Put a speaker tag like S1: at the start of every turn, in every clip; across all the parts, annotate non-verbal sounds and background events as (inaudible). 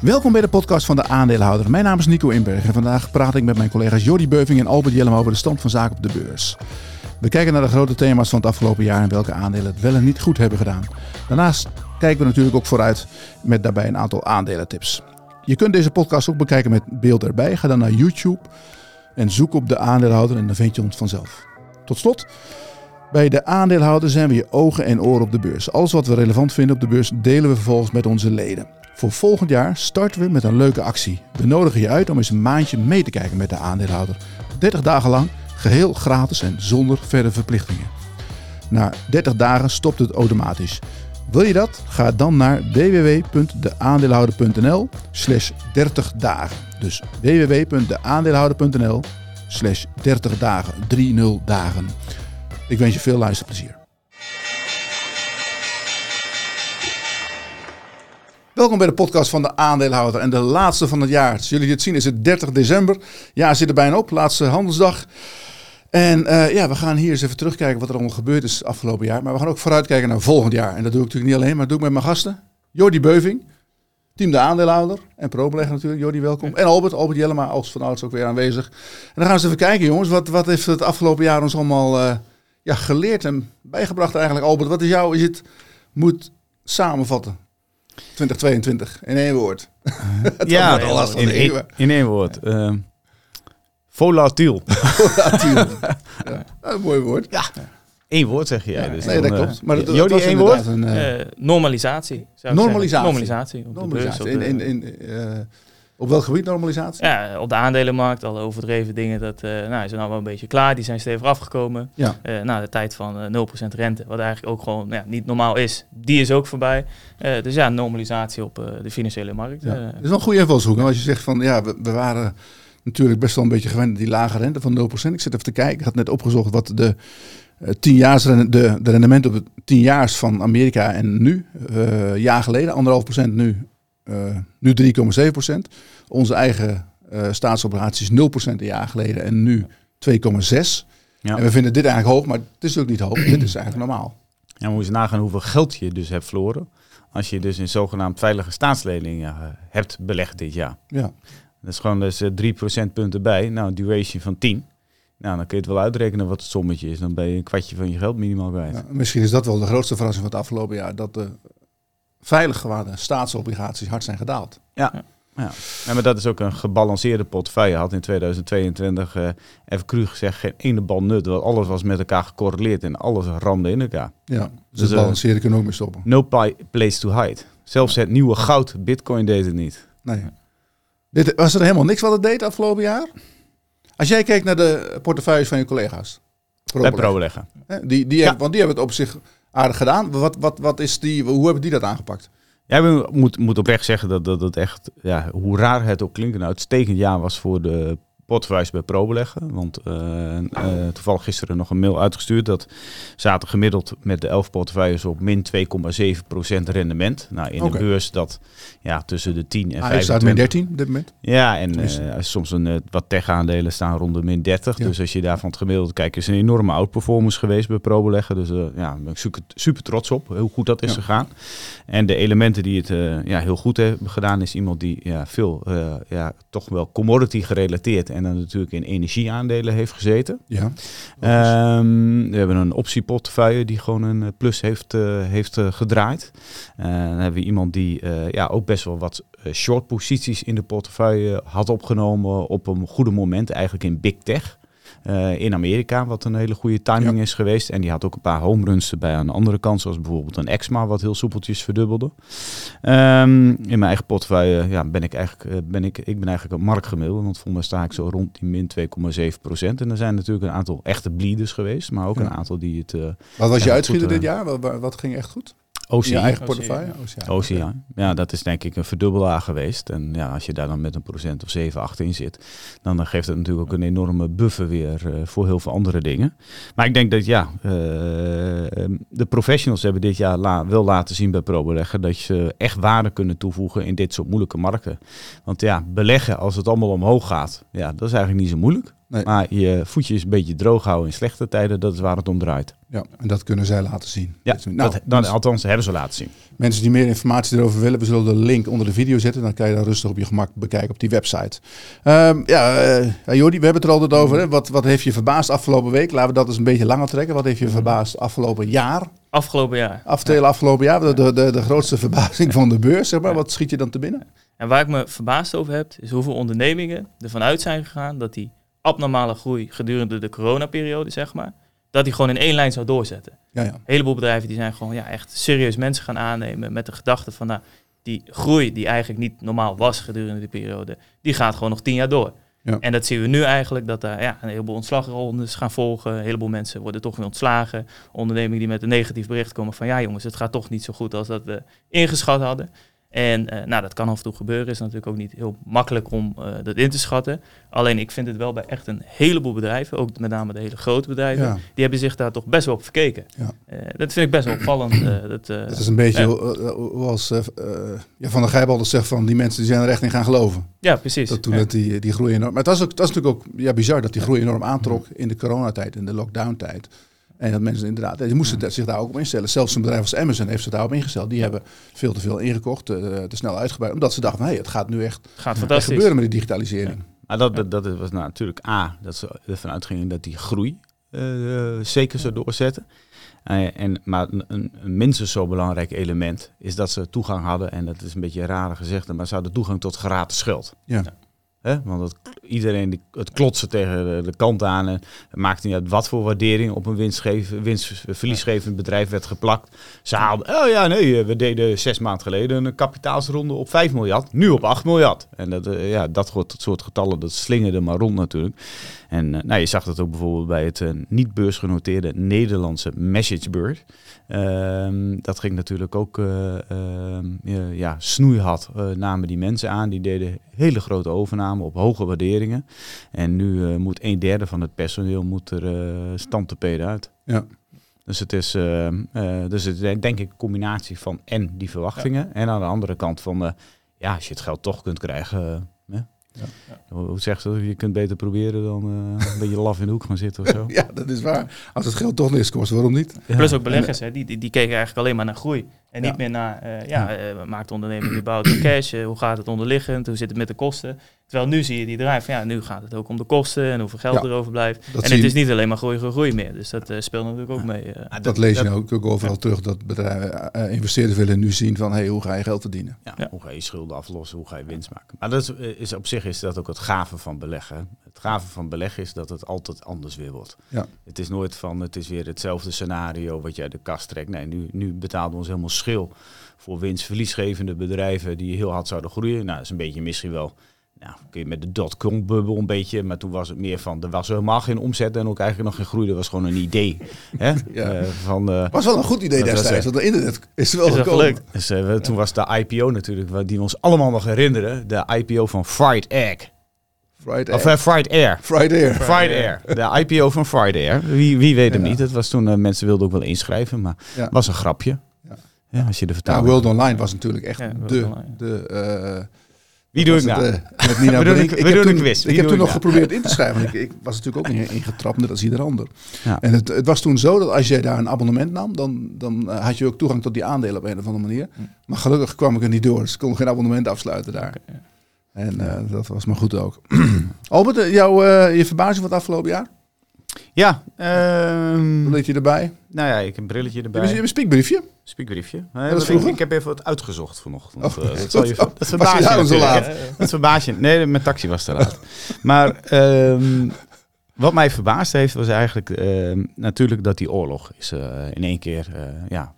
S1: Welkom bij de podcast van de aandeelhouder. Mijn naam is Nico Inberg en vandaag praat ik met mijn collega's Jordi Beuving en Albert Jellem over de stand van zaken op de beurs. We kijken naar de grote thema's van het afgelopen jaar en welke aandelen het wel en niet goed hebben gedaan. Daarnaast kijken we natuurlijk ook vooruit met daarbij een aantal aandelentips. Je kunt deze podcast ook bekijken met beeld erbij. Ga dan naar YouTube en zoek op de aandeelhouder en dan vind je ons vanzelf. Tot slot, bij de aandeelhouder zijn we je ogen en oren op de beurs. Alles wat we relevant vinden op de beurs delen we vervolgens met onze leden. Voor volgend jaar starten we met een leuke actie. We nodigen je uit om eens een maandje mee te kijken met de aandeelhouder. 30 dagen lang, geheel gratis en zonder verdere verplichtingen. Na 30 dagen stopt het automatisch. Wil je dat? Ga dan naar www.deaandeelhouder.nl slash 30 dagen. Dus www.deaandeelhouder.nl slash 30 dagen. 30 dagen. Ik wens je veel luisterplezier. Welkom bij de podcast van de aandeelhouder en de laatste van het jaar. Als jullie dit zien is het 30 december. Ja, zit er bijna op. Laatste handelsdag. En uh, ja, we gaan hier eens even terugkijken wat er allemaal gebeurd is afgelopen jaar. Maar we gaan ook vooruitkijken naar volgend jaar. En dat doe ik natuurlijk niet alleen, maar dat doe ik met mijn gasten. Jordi Beuving, team de aandeelhouder en pro-belegger natuurlijk. Jordi, welkom. En Albert, Albert Jellema als van ouds ook weer aanwezig. En dan gaan we eens even kijken jongens. Wat, wat heeft het afgelopen jaar ons allemaal uh, ja, geleerd en bijgebracht eigenlijk. Albert, wat is jou, je het moet samenvatten? 2022 (laughs) in één woord.
S2: ja, in, in, in, één woord. Uh, volatiel.
S1: volatiel. (laughs) ja, een mooi woord.
S2: Ja. Eén woord zeg jij. Ja, dus
S1: nee, dat klopt. Maar dat,
S2: Jody, één woord?
S3: Een, uh, normalisatie.
S1: Normalisatie.
S3: Normalisatie. Op
S1: normalisatie. De beurs, in, in, in, uh, op welk gebied normalisatie?
S3: Ja, op de aandelenmarkt, alle overdreven dingen, dat uh, nou, is nou wel een beetje klaar. Die zijn stevig afgekomen. Ja. Uh, nou, de tijd van uh, 0% rente, wat eigenlijk ook gewoon ja, niet normaal is, die is ook voorbij. dus ja, normalisatie op de financiële markt.
S1: Ja. Dat is wel een goede invalshoek. Als je zegt van, ja, we, we, waren natuurlijk best wel een beetje gewend die lage rente van 0%. Ik zit even te kijken, ik had net opgezocht wat de... Tienjaars, de, de rendement op de tienjaars van Amerika en nu, jaar geleden, anderhalf procent nu, uh, nu 3,7 procent. Onze eigen uh, staatsobligaties 0% een jaar geleden en nu 2,6. Ja. En we vinden dit eigenlijk hoog, maar het is ook niet hoog. dit is eigenlijk normaal.
S2: Ja, we moeten nagaan hoeveel geld je dus hebt verloren. Als je dus in zogenaamd veilige staatsleningen uh, hebt belegd dit jaar. Ja. Dat is gewoon dus uh, 3 procentpunten bij. Nou, duration van 10. Nou, dan kun je het wel uitrekenen wat het sommetje is. Dan ben je een kwartje van je geld minimaal kwijt. Ja,
S1: misschien is dat wel de grootste verrassing van het afgelopen jaar. Dat de veilig gewaarde staatsobligaties hard zijn gedaald.
S2: Ja. ja. Maar dat is ook een gebalanceerde portefeuille. Had in 2022, uh, even cru gezegd, geen ene bal nut. Want alles was met elkaar gecorreleerd en alles ramde in elkaar.
S1: Ja, dus, dus het balanceren kunnen ook mee stoppen.
S2: No place to hide. Zelfs het nieuwe goud, bitcoin, deed het niet.
S1: Nee. Dit, was er helemaal niks wat het deed afgelopen jaar? Als jij kijkt naar de portefeuilles van je collega's.
S2: Bij pro-beleggen.
S1: Die, die ja. want die hebben het op zich aardig gedaan. Wat, wat, wat is die, hoe hebben die dat aangepakt?
S2: Ja, ik moet, moet oprecht zeggen dat, dat het echt, ja, hoe raar het ook klinkt, een uitstekend jaar was voor de portefeuilles bij ProBeleggen. Want uh, uh, toevallig gisteren nog een mail uitgestuurd dat zaten gemiddeld met de 11 portefeuilles op min 2,7% rendement. Nou, in okay. de beurs dat ja, tussen de 10 en ah, 25.
S1: staat min 13 op dit moment.
S2: Ja, en uh, soms een, wat tech-aandelen staan rond de min 30. Ja. Dus als je daarvan het gemiddelde kijkt, is een enorme outperformance geweest bij ProBeleggen. Dus ja, ben ik super, super trots op hoe goed dat is ja. gegaan. En de elementen die het ja, heel goed hebben gedaan, is iemand die ja, veel ja, toch wel commodity gerelateerd en dan natuurlijk in energieaandelen heeft gezeten. Ja. Um, we hebben een optieportefeuille die gewoon een plus heeft, uh, heeft uh, gedraaid. Uh, dan hebben we iemand die ja, ook best wel wat short posities in de portefeuille had opgenomen op een goede moment, eigenlijk in big tech. Uh, in Amerika, wat een hele goede timing ja. is geweest. En die had ook een paar home runs erbij aan de andere kant, zoals bijvoorbeeld een Exma, wat heel soepeltjes verdubbelde. Um, in mijn eigen portefeuille ja, ben ik eigenlijk, uh, ben ik, ik ben eigenlijk een marktgemiddelde, want volgens mij sta ik zo rond die min 2,7 procent. En er zijn natuurlijk een aantal echte bleeders geweest, maar ook ja. een aantal die het... Uh,
S1: wat was je uitschieter dit jaar? Wat, wat ging echt goed?
S2: OCI.
S1: Je eigen portefeuille?
S2: OCI. OCI. Ja, dat is denk ik een verdubbelaar geweest. En ja, als je daar dan met een procent of 7, 8 in zit, dan geeft het natuurlijk ook een enorme buffer weer uh, voor heel veel andere dingen. Maar ik denk dat ja, uh, de professionals hebben dit jaar la wel laten zien bij ProBeleggen dat ze echt waarde kunnen toevoegen in dit soort moeilijke markten. Want ja, beleggen als het allemaal omhoog gaat, ja, dat is eigenlijk niet zo moeilijk. Maar je voetjes een beetje droog houden in slechte tijden, dat is waar het om draait.
S1: Ja, en dat kunnen zij laten zien.
S2: Ja, nou, dat, althans hebben ze laten zien.
S1: Mensen die meer informatie erover willen, we zullen de link onder de video zetten. Dan kan je dat rustig op je gemak bekijken op die website. Um, ja, uh, Jordi, we hebben het er altijd over. Hè? Wat, wat heeft je verbaasd afgelopen week? Laten we dat eens een beetje langer trekken. Wat heeft je verbaasd afgelopen jaar?
S3: Afgelopen jaar.
S1: Aftelen afgelopen jaar. De, de, de, grootste verbazing van de beurs, zeg maar. Wat schiet je dan te binnen?
S3: En waar ik me verbaasd over heb, is hoeveel ondernemingen ervan uit zijn gegaan dat die abnormale groei gedurende de coronaperiode, zeg maar, dat die gewoon in één lijn zou doorzetten. Ja, ja. Een heleboel bedrijven die zijn gewoon ja, echt serieus mensen gaan aannemen met de gedachte van nou, die groei die eigenlijk niet normaal was gedurende die periode, die gaat gewoon nog tien jaar door. Ja. En dat zien we nu eigenlijk, dat daar ja, een heleboel ontslagrondes gaan volgen. Een heleboel mensen worden toch weer ontslagen. Ondernemingen die met een negatief bericht komen van ja jongens, het gaat toch niet zo goed als dat we ingeschat hadden. En uh, nou, dat kan af en toe gebeuren. Is natuurlijk ook niet heel makkelijk om uh, dat in te schatten. Alleen ik vind het wel bij echt een heleboel bedrijven, ook met name de hele grote bedrijven, die hebben zich daar toch best wel op verkeken. Ja. Uh, dat vind ik best wel opvallend. (clears throat)
S1: dat, dat, is een beetje zoals ja, Van der Gijp altijd zegt van die mensen die zijn er echt in gaan geloven.
S3: Ja, precies.
S1: Dat toen het die, die groei enorm... Maar het was, ook, het was natuurlijk ook ja, bizar dat die groei enorm aantrok in de coronatijd, in de lockdown-tijd. En dat mensen inderdaad, die moesten zich daar ook op instellen. Zelfs een bedrijf als Amazon heeft zich daarop ingesteld. Die hebben veel te veel ingekocht, uh, te snel uitgebreid. Omdat ze dachten, van, hey, het gaat nu echt
S3: gaat fantastisch.
S1: gebeuren met de digitalisering. Ja.
S2: Maar dat, dat, dat was nou, natuurlijk A, dat ze ervan uitgingen dat die groei uh, zeker zou doorzetten. Uh, en, maar een, een, minstens zo belangrijk element is dat ze toegang hadden, en dat is een beetje een rare gezegde, maar ze hadden toegang tot gratis geld. Ja. Hè? Want het, iedereen die, het klotsen tegen de, de kant aan. En maakt niet uit wat voor waardering op een winstverliesgevend bedrijf werd geplakt. Ze haalden, oh ja, nee, we deden zes maanden geleden een kapitaalsronde op 5 miljard. Nu op 8 miljard. En dat, uh, ja, dat soort getallen, dat slingerde maar rond natuurlijk. En uh, nou, je zag dat ook bijvoorbeeld bij het uh, niet beursgenoteerde Nederlandse MessageBird. Ehm, dat ging natuurlijk ook uh, ja, snoeihard uh, namen die mensen aan. Die deden hele grote op hoge waarderingen. En nu moet een derde van het personeel moet er stand te peden uit. Ja. Dus het is, dus het is denk ik een combinatie van en die verwachtingen. En aan de andere kant van, ja, als je het geld toch kunt krijgen, ja. Hoe zegt ze? Je kunt beter proberen dan uh, een beetje laf in de hoek gaan zitten of zo. (laughs)
S1: ja, dat is waar. Als het geld toch niks kost, waarom niet?
S3: Plus ook beleggers, hè, die, die, die, keken eigenlijk alleen maar naar groei. En niet meer naar, uh, ja, uh, maakt de onderneming überhaupt cash? hoe gaat het onderliggend? Hoe zit het met de kosten? Terwijl nu zie je die draai van ja, nu gaat het ook om de kosten en hoeveel geld er over blijft. En het is niet alleen maar groei, groei, groei meer. Dus dat uh, speelt natuurlijk ook mee. Uh.
S1: dat, lees je ook, ook overal terug, dat bedrijven, uh, investeerders willen nu zien van hey, hoe ga je geld verdienen.
S2: Ja, Hoe ga je schulden aflossen, hoe ga je winst maken. Maar dat is, is, op zich is dat ook het gave van beleggen. Het gave van beleggen is dat het altijd anders weer wordt. Ja. Het is nooit van het is weer hetzelfde scenario wat je uit de kast trekt. Nee, nu, nu betalen we ons helemaal schil voor winstverliesgevende bedrijven die heel hard zouden groeien. Nou, dat is een beetje misschien wel nou, kun je met de dotcom-bubbel een beetje, maar toen was het meer van, er was helemaal geen omzet en ook eigenlijk nog geen groei, dat was gewoon een idee. Hè? (laughs)
S1: ja. Uh, van, uh, was wel een goed idee destijds, want de internet is wel gekomen.
S2: Dus, uh, toen was de IPO natuurlijk, die we ons allemaal nog herinneren, de IPO van Fried Egg. Fried Air. Of Fried Air.
S1: Fried Air.
S2: Fried Air. De IPO van Fried Air. Wie, wie weet hem niet. Het was toen, mensen wilden ook wel inschrijven, maar het was een grapje. Ja. als je de vertaling...
S1: World Online was natuurlijk echt de, de
S2: wie doe ik nou?
S1: Uh, met Nina (laughs) we doen,
S2: ik, we doen
S1: toen,
S2: een quiz.
S1: ik heb toen nog geprobeerd in te schrijven. ik, ik, was natuurlijk ook niet ingetrapt, net als ieder ander. Ja. En het, het, was toen zo dat als jij daar een abonnement nam, dan, dan uh, had je ook toegang tot die aandelen op een of andere manier. Hm. Maar gelukkig kwam ik er niet door, dus ik kon geen abonnement afsluiten daar. Okay. En uh, dat was maar goed ook. (clears throat) Albert, jouw, je verbazing van het afgelopen jaar?
S2: Ja.
S1: Um, brilletje erbij?
S2: Nou ja, ik heb een brilletje erbij.
S1: Je hebt een spiekbriefje?
S2: Spiekbriefje. ik, ik, heb even wat uitgezocht vanochtend. Oh, uh, dat, zal je, (laughs) dat verbaas je. laat. Dat verbaas je. Nee, mijn taxi was te laat. (laughs) maar um, wat mij verbaasd heeft, was eigenlijk uh, natuurlijk dat die oorlog is, uh, in één keer uh, ja,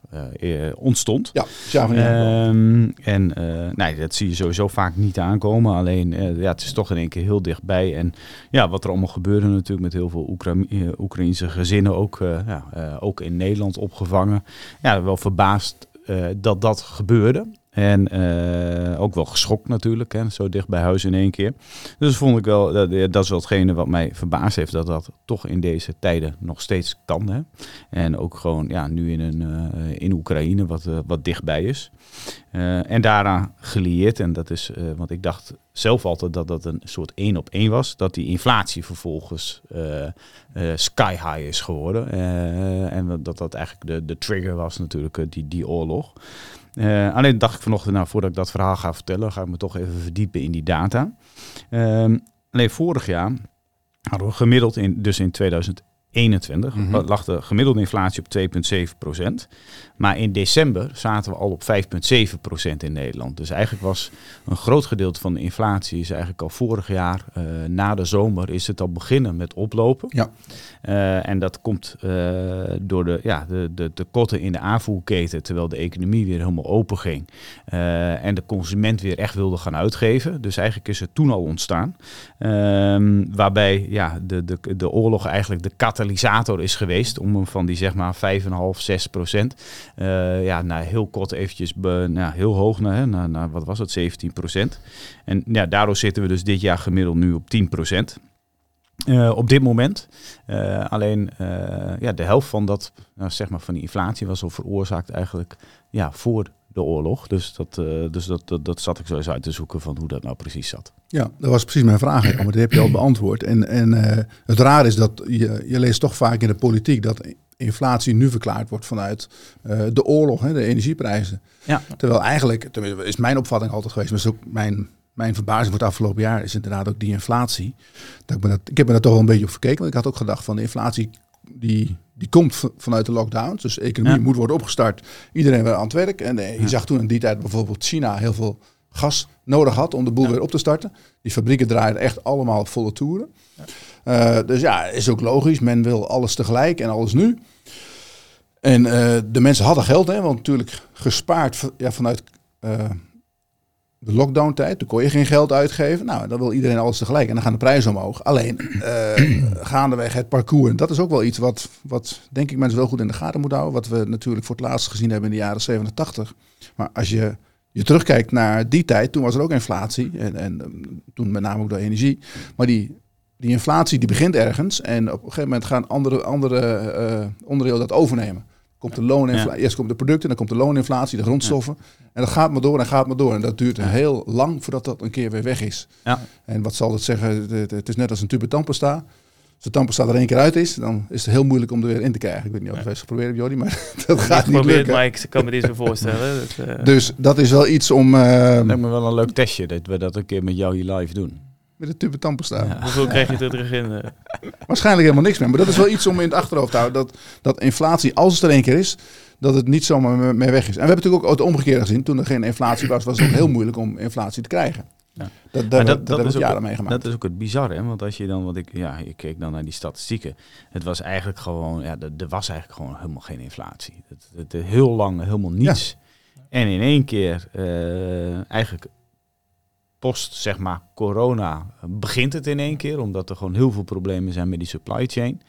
S2: ontstond.
S1: Ja, ja
S2: um, En nee, dat zie je sowieso vaak niet aankomen. Alleen, ja, het is toch in één keer heel dichtbij. En ja, wat er allemaal gebeurde natuurlijk met heel veel Oekra Oekraïnse gezinnen, ook, ja, ook in Nederland opgevangen. Ja, wel verbaasd dat dat gebeurde. En ook wel geschokt natuurlijk, hè, zo dicht bij huis in één keer. Dus vond ik wel, dat, dat is wel hetgene wat mij verbaasd heeft, dat dat toch in deze tijden nog steeds kan. Hè. En ook gewoon ja, nu in, een, in Oekraïne, wat, wat dichtbij is. en daaraan gelieerd, en dat is, want ik dacht zelf altijd dat dat een soort één op één was, dat die inflatie vervolgens sky high is geworden. en dat dat eigenlijk de, de trigger was natuurlijk, die, die oorlog. Uh, alleen dacht ik vanochtend, nou, voordat ik dat verhaal ga vertellen, ga ik me toch even verdiepen in die data. Uh, alleen vorig jaar hadden we gemiddeld in, dus in 2021, mm -hmm. lag de gemiddelde inflatie op 2,7 procent. Maar in december zaten we al op 5,7% in Nederland. Dus eigenlijk was een groot gedeelte van de inflatie is eigenlijk al vorig jaar uh, na de zomer is het al beginnen met oplopen. Ja. Uh, en dat komt uh, door de, ja, de, de tekorten in de aanvoerketen, terwijl de economie weer helemaal open ging. en de consument weer echt wilde gaan uitgeven. Dus eigenlijk is het toen al ontstaan. Ehm, waarbij ja, de, de, de oorlog eigenlijk de katalysator is geweest om hem van die zeg maar 5,5, 6 procent uh, ja, nou, heel kort eventjes be, nou, heel hoog naar, naar, naar, wat was het, 17% En ja, daardoor zitten we dus dit jaar gemiddeld nu op 10% uh, op dit moment. Uh, alleen ja, de helft van, dat, nou, zeg maar van die inflatie was al veroorzaakt eigenlijk ja, voor de oorlog. Dus, dat, dus dat, dat, zat ik zo eens uit te zoeken van hoe dat nou precies zat.
S1: Ja, dat was precies mijn vraag. Maar dat heb je al beantwoord. En, en het raar is dat je, je leest toch vaak in de politiek dat inflatie nu verklaard wordt vanuit uh, de oorlog, hè, de energieprijzen. Ja. Terwijl eigenlijk, tenminste is mijn opvatting altijd geweest, maar is ook mijn, mijn verbazing voor het afgelopen jaar, is inderdaad ook die inflatie. Dat ik, dat, ik heb me daar toch wel een beetje op verkeken, want ik had ook gedacht van de inflatie die, die komt vanuit de lockdown. Dus de economie moet worden opgestart. Iedereen weer aan het werk. En eh, je zag toen in die tijd bijvoorbeeld China heel veel gas nodig had om de boel weer op te starten. Die fabrieken draaiden echt allemaal volle toeren. Uh, dus ja, is ook logisch. Men wil alles tegelijk en alles nu. En uh, de mensen hadden geld, hè, want natuurlijk gespaard ja, vanuit uh, de lockdown-tijd. Toen kon je geen geld uitgeven. Nou, dan wil iedereen alles tegelijk en dan gaan de prijzen omhoog. Alleen uh, (clears throat) gaandeweg het parcours. En dat is ook wel iets wat, wat denk ik mensen wel goed in de gaten moeten houden. Wat we natuurlijk voor het laatst gezien hebben in de jaren 87. Maar als je je terugkijkt naar die tijd, toen was er ook inflatie. En, en toen met name ook door energie. Maar die die inflatie die begint ergens en op een gegeven moment gaan andere, andere uh, onderdelen dat overnemen. Komt de looninflatie, ja. eerst komt de producten, dan komt de looninflatie, de grondstoffen. En dat gaat maar door en gaat maar door. En dat duurt heel lang voordat dat een keer weer weg is. Ja. En wat zal het zeggen? Het is net als een tube tandpasta. Als de tandpasta er één keer uit is, dan is het heel moeilijk om er weer in te krijgen. Ik weet niet of je het geprobeerd hebt, Jordi, maar (laughs) dat gaat niet lukken.
S3: maar ik kan me dit zo voorstellen.
S1: dat, uh... (laughs) Dus dat is wel iets om... Uh...
S2: Lijkt me wel een leuk testje dat we dat een keer met jou hier live doen.
S1: Met de tube tandpasta. Ja.
S3: Hoeveel krijg je er terug in? Eh? (laughs)
S1: Waarschijnlijk helemaal niks meer. Maar dat is wel iets om in het achterhoofd te houden. Dat, dat inflatie, als het er één keer is, dat het niet zomaar meer weg is. En we hebben natuurlijk ook het omgekeerde gezien. Toen er geen inflatie was, was het ook heel moeilijk om inflatie te krijgen. Ja. Dat, dat, dat, dat, is jaren meegemaakt.
S2: Dat is ook het bizarre, hè? want als je dan, wat ik, ja, je keek dan naar die statistieken. Het was eigenlijk gewoon, ja, er was eigenlijk gewoon helemaal geen inflatie. Het, het, heel lang helemaal niets. En in één keer, uh, eigenlijk post zeg maar corona begint het in één keer, omdat er gewoon heel veel problemen zijn met die supply chain.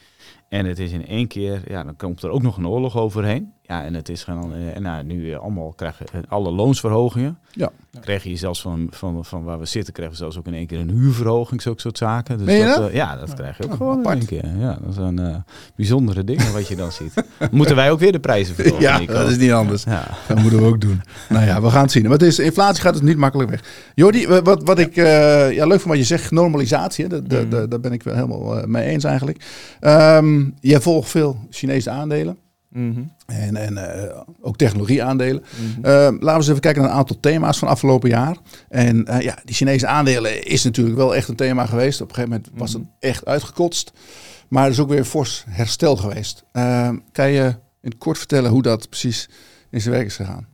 S2: En het is in één keer, ja, dan komt er ook nog een oorlog overheen. Ja, en het is gewoon, en nou, nu allemaal krijgen alle loonsverhogingen. Ja. Dan krijg je zelfs van, van, van waar we zitten, krijgen we zelfs ook in één keer een huurverhoging, zulke soort zaken. Dus
S1: dat,
S2: dat? Ja, dat krijg je ook gewoon in één keer. Ja, dat zijn uh, bijzondere dingen wat je dan ziet. (laughs) Moeten wij ook weer de prijzen verhogen?
S1: Ja, dat is niet anders. Ja. Dat moeten we ook doen. nou ja, we gaan het zien. Maar het is, inflatie gaat dus niet makkelijk weg. Jordi, wat, wat ik, uh, ja, leuk van wat je zegt, normalisatie. Mm. Daar ben ik wel helemaal mee eens eigenlijk. Um, jij volgt veel Chinese aandelen. Mm -hmm. En, en uh, ook technologieaandelen. Mm -hmm. uh, laten we eens even kijken naar een aantal thema's van afgelopen jaar. En uh, ja, die Chinese aandelen is natuurlijk wel echt een thema geweest. Op een gegeven moment was het mhm. echt uitgekotst. Maar er is ook weer fors herstel geweest. kan je in het kort vertellen hoe dat precies in zijn werk is gegaan?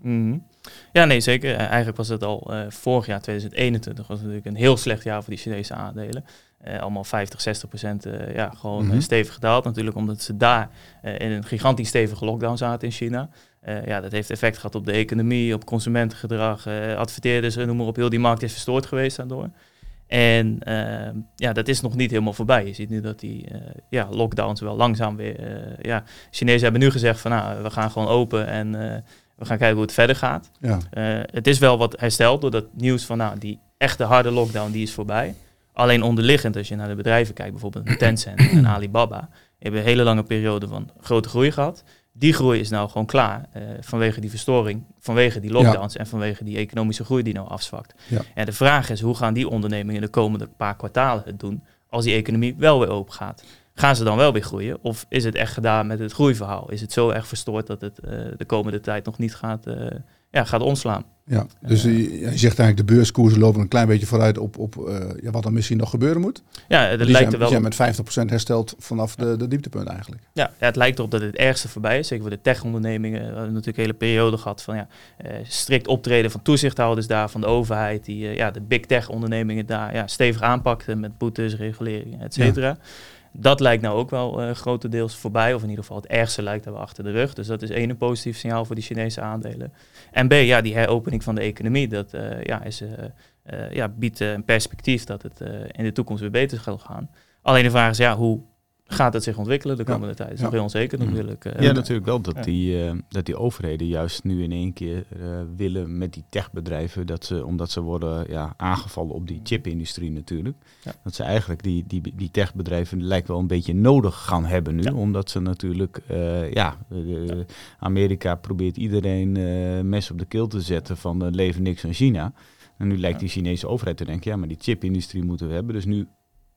S3: Ja, nee, zeker. Eigenlijk was het al vorig jaar, 2021, was natuurlijk een heel slecht jaar voor die Chinese aandelen. Uh, allemaal 50, 60 procent uh, ja, gewoon mm -hmm. stevig gedaald. Natuurlijk omdat ze daar uh, in een gigantisch stevige lockdown zaten in China. ja, dat heeft effect gehad op de economie, op consumentengedrag. adverteerders, noem maar op, heel die markt is verstoord geweest daardoor. En ehm, ja, dat is nog niet helemaal voorbij. Je ziet nu dat die ja, lockdowns wel langzaam weer... ja, Chinezen hebben nu gezegd van nou, we gaan gewoon open en We gaan kijken hoe het verder gaat. Ja. het is wel wat hersteld door dat nieuws van nou, die echte harde lockdown die is voorbij. Alleen onderliggend, als je naar de bedrijven kijkt, bijvoorbeeld (clears throat) Tencent en Alibaba, hebben een hele lange periode van grote groei gehad. Die groei is nou gewoon klaar uh, vanwege die verstoring, vanwege die lockdowns en vanwege die economische groei die nou afzwakt. Ja. En de vraag is, hoe gaan die ondernemingen de komende paar kwartalen het doen als die economie wel weer open gaat? Gaan ze dan wel weer groeien? Of is het echt gedaan met het groeiverhaal? Is het zo erg verstoord dat het uh, de komende tijd nog niet gaat, uh, ja, gaat omslaan?
S1: Ja, dus je, je, zegt eigenlijk de beurskoersen lopen een klein beetje vooruit op, op uh, ja, wat er misschien nog gebeuren moet.
S3: Ja, het lijkt zijn, er wel.
S1: Die zijn met 50% hersteld vanaf de, de dieptepunt eigenlijk.
S3: Ja, ja, het lijkt erop dat het ergste voorbij is. Zeker voor de tech-ondernemingen. We hebben natuurlijk een hele periode gehad van ja, uh, strikt optreden van toezichthouders daar, van de overheid. Die uh, ja, de big tech-ondernemingen daar ja, stevig aanpakten met boetes, reguleringen, et cetera. Ja. Dat lijkt nou ook wel uh, grotendeels voorbij, of in ieder geval het ergste lijkt er wel achter de rug. Dus dat is één een positief signaal voor die Chinese aandelen. En B, ja, die heropening van de economie, dat uh, ja, is, uh, ja, biedt een perspectief dat het in de toekomst weer beter zal gaan. Alleen de vraag is, ja, hoe gaat het zich ontwikkelen de komende tijd. Dat is ja. heel onzeker
S2: mm.
S3: natuurlijk.
S2: Uh, ja, natuurlijk wel dat, die, uh, dat die overheden juist nu in één keer uh, willen met die techbedrijven, dat ze, omdat ze worden ja, aangevallen op die chipindustrie natuurlijk, ja. dat ze eigenlijk die, die, die techbedrijven lijkt wel een beetje nodig gaan hebben nu, omdat ze natuurlijk, ja, Amerika probeert iedereen mes op de keel te zetten van leven niks aan China. En nu lijkt die Chinese overheid te denken, ja, maar die chipindustrie moeten we hebben, dus nu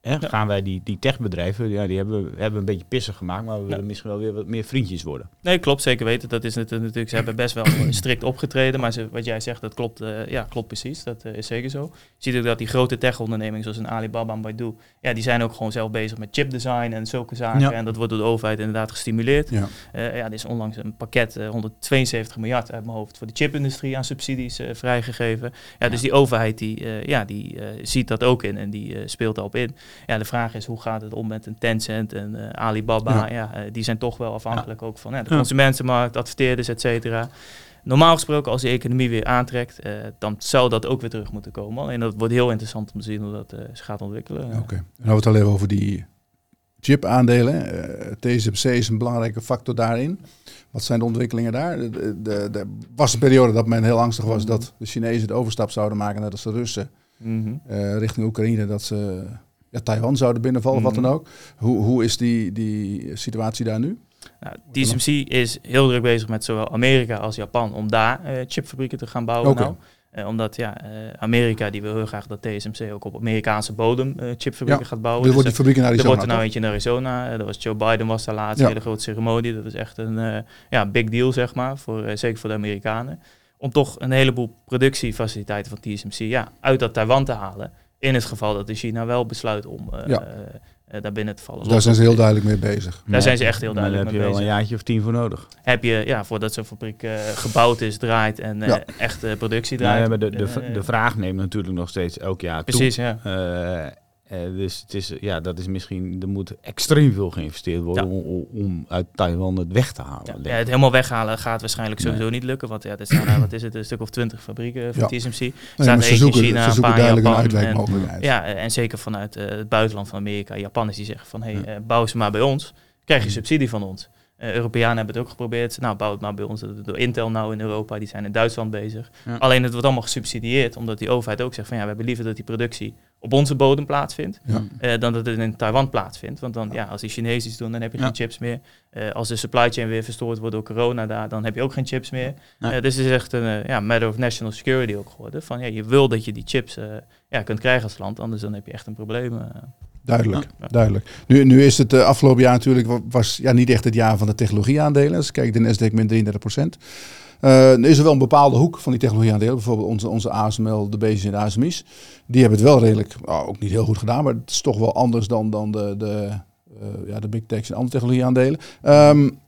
S2: Hè, gaan wij die, die techbedrijven, ja, die hebben, hebben een beetje pissig gemaakt, maar we willen misschien wel weer wat meer vriendjes worden.
S3: Nee, klopt, zeker weten. Dat is natuurlijk, ze hebben best wel (coughs) strikt opgetreden, maar ze, wat jij zegt, dat klopt, uh, ja, klopt precies. Dat uh, is zeker zo. Je ziet ook dat die grote tech-ondernemingen zoals een Alibaba en Baidu, ja, die zijn ook gewoon zelf bezig met chipdesign en zulke zaken. En dat wordt door de overheid inderdaad gestimuleerd. Ja, uh, ja er is onlangs een pakket, 172 miljard uit mijn hoofd, voor de chipindustrie aan subsidies vrijgegeven. Ja, dus die overheid die, ja, die ziet dat ook in en die speelt daarop in. Ja, de vraag is hoe gaat het om met een Tencent en uh, Alibaba? Ja. ja uh, die zijn toch wel afhankelijk ook van de consumentenmarkt, adverteerders, et cetera. Normaal gesproken, als de economie weer aantrekt, uh, dan zou dat ook weer terug moeten komen. En dat wordt heel interessant om te zien hoe dat zich gaat ontwikkelen.
S1: Oké, okay. dan hebben we het al even over die chip-aandelen. TSMC is een belangrijke factor daarin. Wat zijn de ontwikkelingen daar? Er was een periode dat men heel angstig was dat de Chinezen de overstap zouden maken, net als de Russen, mm -hmm. richting Oekraïne. Dat ze ja, Taiwan zouden binnenvallen, wat dan mhm. ook. Hoe, hoe is die, die situatie daar nu?
S3: Nou, TSMC is heel druk bezig met zowel Amerika als Japan om daar uh, chipfabrieken te gaan bouwen. Nou. Uh, omdat ja, uh, Amerika die wil heel graag dat TSMC ook op Amerikaanse bodem chipfabrieken gaat bouwen.
S1: Er wordt die fabriek in Arizona.
S3: Er wordt er nou eentje in Arizona. dat was Joe Biden was daar laatst, ja. hele grote ceremonie. Dat is echt een ja, big deal, zeg maar, voor, zeker voor de Amerikanen. Om toch een heleboel productiefaciliteiten van TSMC ja, uit dat Taiwan te halen. In het geval dat de China wel besluit om uh, ja. uh, daar binnen te vallen.
S1: daar zijn ze heel duidelijk mee bezig.
S3: Daar zijn ze echt heel duidelijk
S2: mee bezig.
S3: Daar
S2: heb je wel een jaartje of tien voor nodig.
S3: Heb je, ja, voordat zo'n fabriek gebouwd is, draait en ja. echt productie draait.
S2: Nou, ja, maar de, de, de, vraag neemt natuurlijk nog steeds elk jaar
S3: Precies,
S2: toe. ja. Uh, dus het is, ja, dat is misschien, er moet extreem veel geïnvesteerd worden ja. om, om, uit Taiwan het weg te halen.
S3: Ja, het helemaal weghalen gaat waarschijnlijk sowieso niet lukken. Want ja, er staan, wat is het, een stuk of twintig fabrieken van TSMC. Er
S1: staat nee, ze in China, ze zoeken duidelijk Japan, een uitwijkmogelijkheid.
S3: Ja, en zeker vanuit uh, het buitenland van Amerika, Japanners die zeggen van, hé, hey, uh, bouw ze maar bij ons, krijg je subsidie van ons. Europeanen hebben het ook geprobeerd. Nou, bouw het maar bij ons. Door Intel nou in Europa, die zijn in Duitsland bezig. Ja. Alleen het wordt allemaal gesubsidieerd, omdat die overheid ook zegt van ja, we hebben liever dat die productie op onze bodem plaatsvindt, ja. uh, dan dat het in Taiwan plaatsvindt. Want dan, ja, als die Chinezen iets doen, dan heb je geen chips meer. Uh, als de supply chain weer verstoord wordt door corona daar, dan heb je ook geen chips meer. dus het is echt een ja, matter of national security ook geworden. Van ja, je wil dat je die chips ja, kunt krijgen als land, anders dan heb je echt een probleem.
S1: Duidelijk, ja. duidelijk. Nu, nu is het uh, afgelopen jaar natuurlijk was ja, niet echt het jaar van de technologieaandelen. Als kijk, de Nasdaq min 33 procent. Er is er wel een bepaalde hoek van die technologieaandelen. Bijvoorbeeld onze, onze ASML, de B's en de ASMI's. Die hebben het wel redelijk, oh, ook niet heel goed gedaan. Maar het is toch wel anders dan, dan de, de, uh, ja, de big techs en andere technologieaandelen. Um,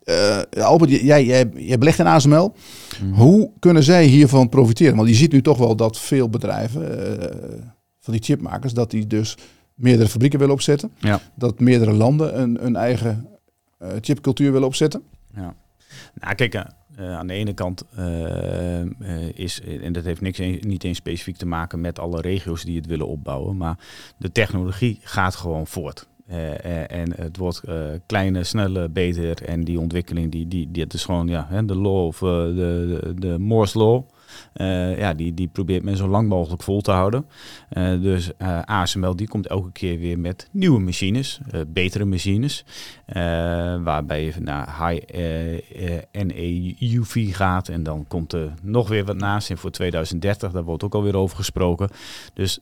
S1: Albert, jij, jij, jij belegt in ASML. Mm. Hoe kunnen zij hiervan profiteren? Want je ziet nu toch wel dat veel bedrijven, van die chipmakers, dat die dus meerdere fabrieken willen opzetten. Ja. Dat meerdere landen een, een eigen uh, chipcultuur willen opzetten.
S2: Ja. Nou, kijk, uh, aan de ene kant uh, is, en dat heeft niks, niet eens specifiek te maken met alle regio's die het willen opbouwen, maar de technologie gaat gewoon voort. en het wordt kleiner, sneller, beter. En die ontwikkeling, die, die, het is gewoon ja, de law of de, de, de Moore's Law. Uh, ja, die, die probeert men zo lang mogelijk vol te houden. Uh, dus uh, ASML die komt elke keer weer met nieuwe machines, betere machines. waarbij je naar high NEUV gaat en dan komt er nog weer wat naast. En voor 2030, daar wordt ook alweer over gesproken. Dus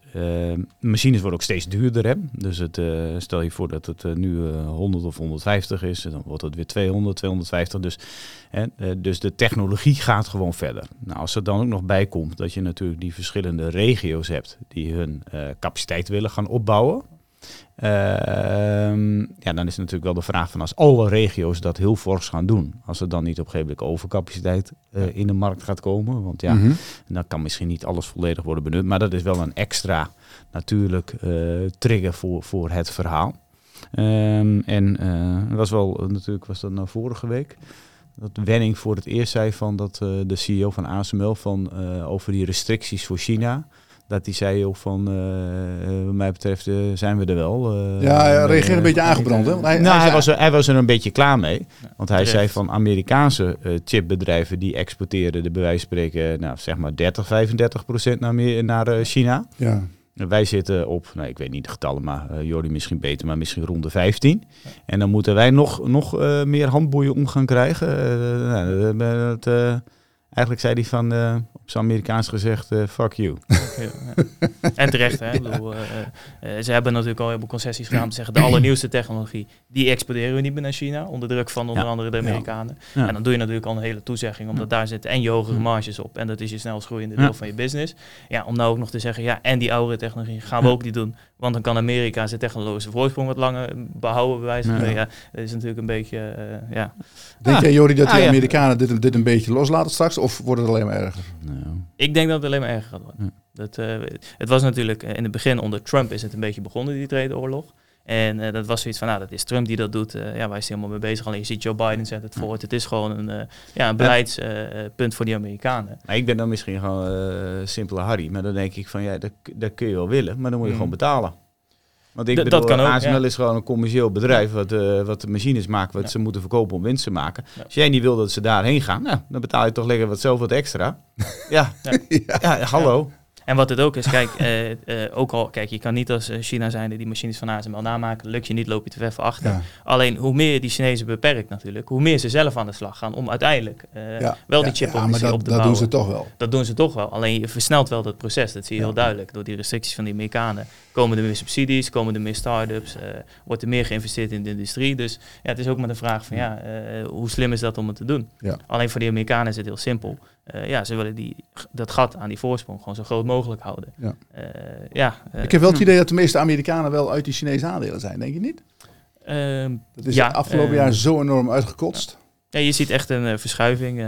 S2: machines worden ook steeds duurder. Hè? Dus het, stel je voor dat het nu 100 of 150 is, dan wordt het weer 200, 250. Dus, dus de technologie gaat gewoon verder. Nou, als er dan ook nog bij komt dat je natuurlijk die verschillende regio's hebt die hun uh, capaciteit willen gaan opbouwen. Ehm, ja, dan is natuurlijk wel de vraag van als alle regio's dat heel fors gaan doen, als er dan niet op een gegeven moment overcapaciteit uh, in de markt gaat komen, want ja, mm dan kan misschien niet alles volledig worden benut, maar dat is wel een extra natuurlijk trigger voor, voor het verhaal. Um, en was wel natuurlijk was dat nou vorige week dat Wenning voor het eerst zei van dat uh, de CEO van ASML van uh, over die restricties voor China. Dat hij zei ook van, uh, wat mij betreft zijn we er wel.
S1: ja, hij reageerde een beetje aangebrand. Hè?
S2: Hij, nou, hij, was er, hij was er een beetje klaar mee. Want hij zei van Amerikaanse chipbedrijven die exporteren de bij spreken, nou, zeg maar 30, 35 procent naar, naar China. Ja. Wij zitten op, nou, ik weet niet de getallen, maar uh, Jordi misschien beter, maar misschien rond de 15. En dan moeten wij nog, nog uh, meer handboeien om gaan krijgen. Uh, nou, eigenlijk zei hij van, zijn Amerikaans gezegd, fuck you. (laughs)
S3: en terecht, hè. (laughs) Bedoel, ze hebben natuurlijk al heel veel concessies gedaan om te zeggen, de allernieuwste technologie, die exporteren we niet meer naar China, onder druk van onder andere de Amerikanen. Ja. En dan doe je natuurlijk al een hele toezegging, omdat daar zitten en je hogere marges op. En dat is je snelst groeiende deel van je business. Ja, om nou ook nog te zeggen, ja, en die oudere technologie gaan we ook niet doen. Want dan kan Amerika zijn technologische voorsprong wat langer behouden, bij wijze van. Ja. dat is natuurlijk een beetje, uh, ja.
S1: Denk jij, Jori, dat de ah, Amerikanen dit, dit een beetje loslaten straks? Of wordt het alleen maar erger? Nou.
S3: Ik denk dat het alleen maar erger gaat worden. Dat, uh, het was natuurlijk, in het begin onder Trump is het een beetje begonnen, die tredeoorlog. En uh, dat was zoiets van, nou, dat is Trump die dat doet. Uh, ja, wij zijn helemaal mee bezig. Alleen je ziet Joe Biden zet het voort. Het is gewoon een, uh, ja, een beleidspunt voor die Amerikanen.
S2: Maar ik ben dan misschien gewoon simpele Harry. Maar dan denk ik van, ja, dat, dat kun je wel willen. Maar dan moet je mm. gewoon betalen. Want ik bedoel, dat kan ook, ASML is gewoon een commercieel bedrijf wat, wat de machines maakt, wat ze moeten verkopen om winst te maken. Als jij niet wil dat ze daarheen gaan, nou, dan betaal je toch lekker wat zelf wat extra. ja. ja. (laughs) hallo.
S3: En wat het ook is, kijk, uh, uh, ook al, kijk, je kan niet als eh, China zijn die machines van ASML namaken, lukt je niet, loop je te ver voor achter. Alleen hoe meer je die Chinezen beperkt natuurlijk, hoe meer ze zelf aan de slag gaan om uiteindelijk wel die chip op te bouwen.
S1: Dat doen ze toch wel.
S3: Dat doen ze toch wel. Alleen je versnelt wel dat proces, dat zie je heel duidelijk. Door die restricties van die Amerikanen komen er meer subsidies, komen er meer start-ups, wordt er meer geïnvesteerd in de industrie. Dus ja, het is ook maar de vraag van ja, hoe slim is dat om het te doen? Alleen voor die Amerikanen is het heel simpel. Uh, ja, ze willen die, dat gat aan die voorsprong gewoon zo groot mogelijk houden. Ja. Ja
S1: ik heb wel het idee dat de meeste Amerikanen wel uit die Chinese aandelen zijn, denk je niet?
S3: Ehm,
S1: dat is ja, afgelopen jaar zo enorm uitgekotst.
S3: Ja, je ziet echt een verschuiving,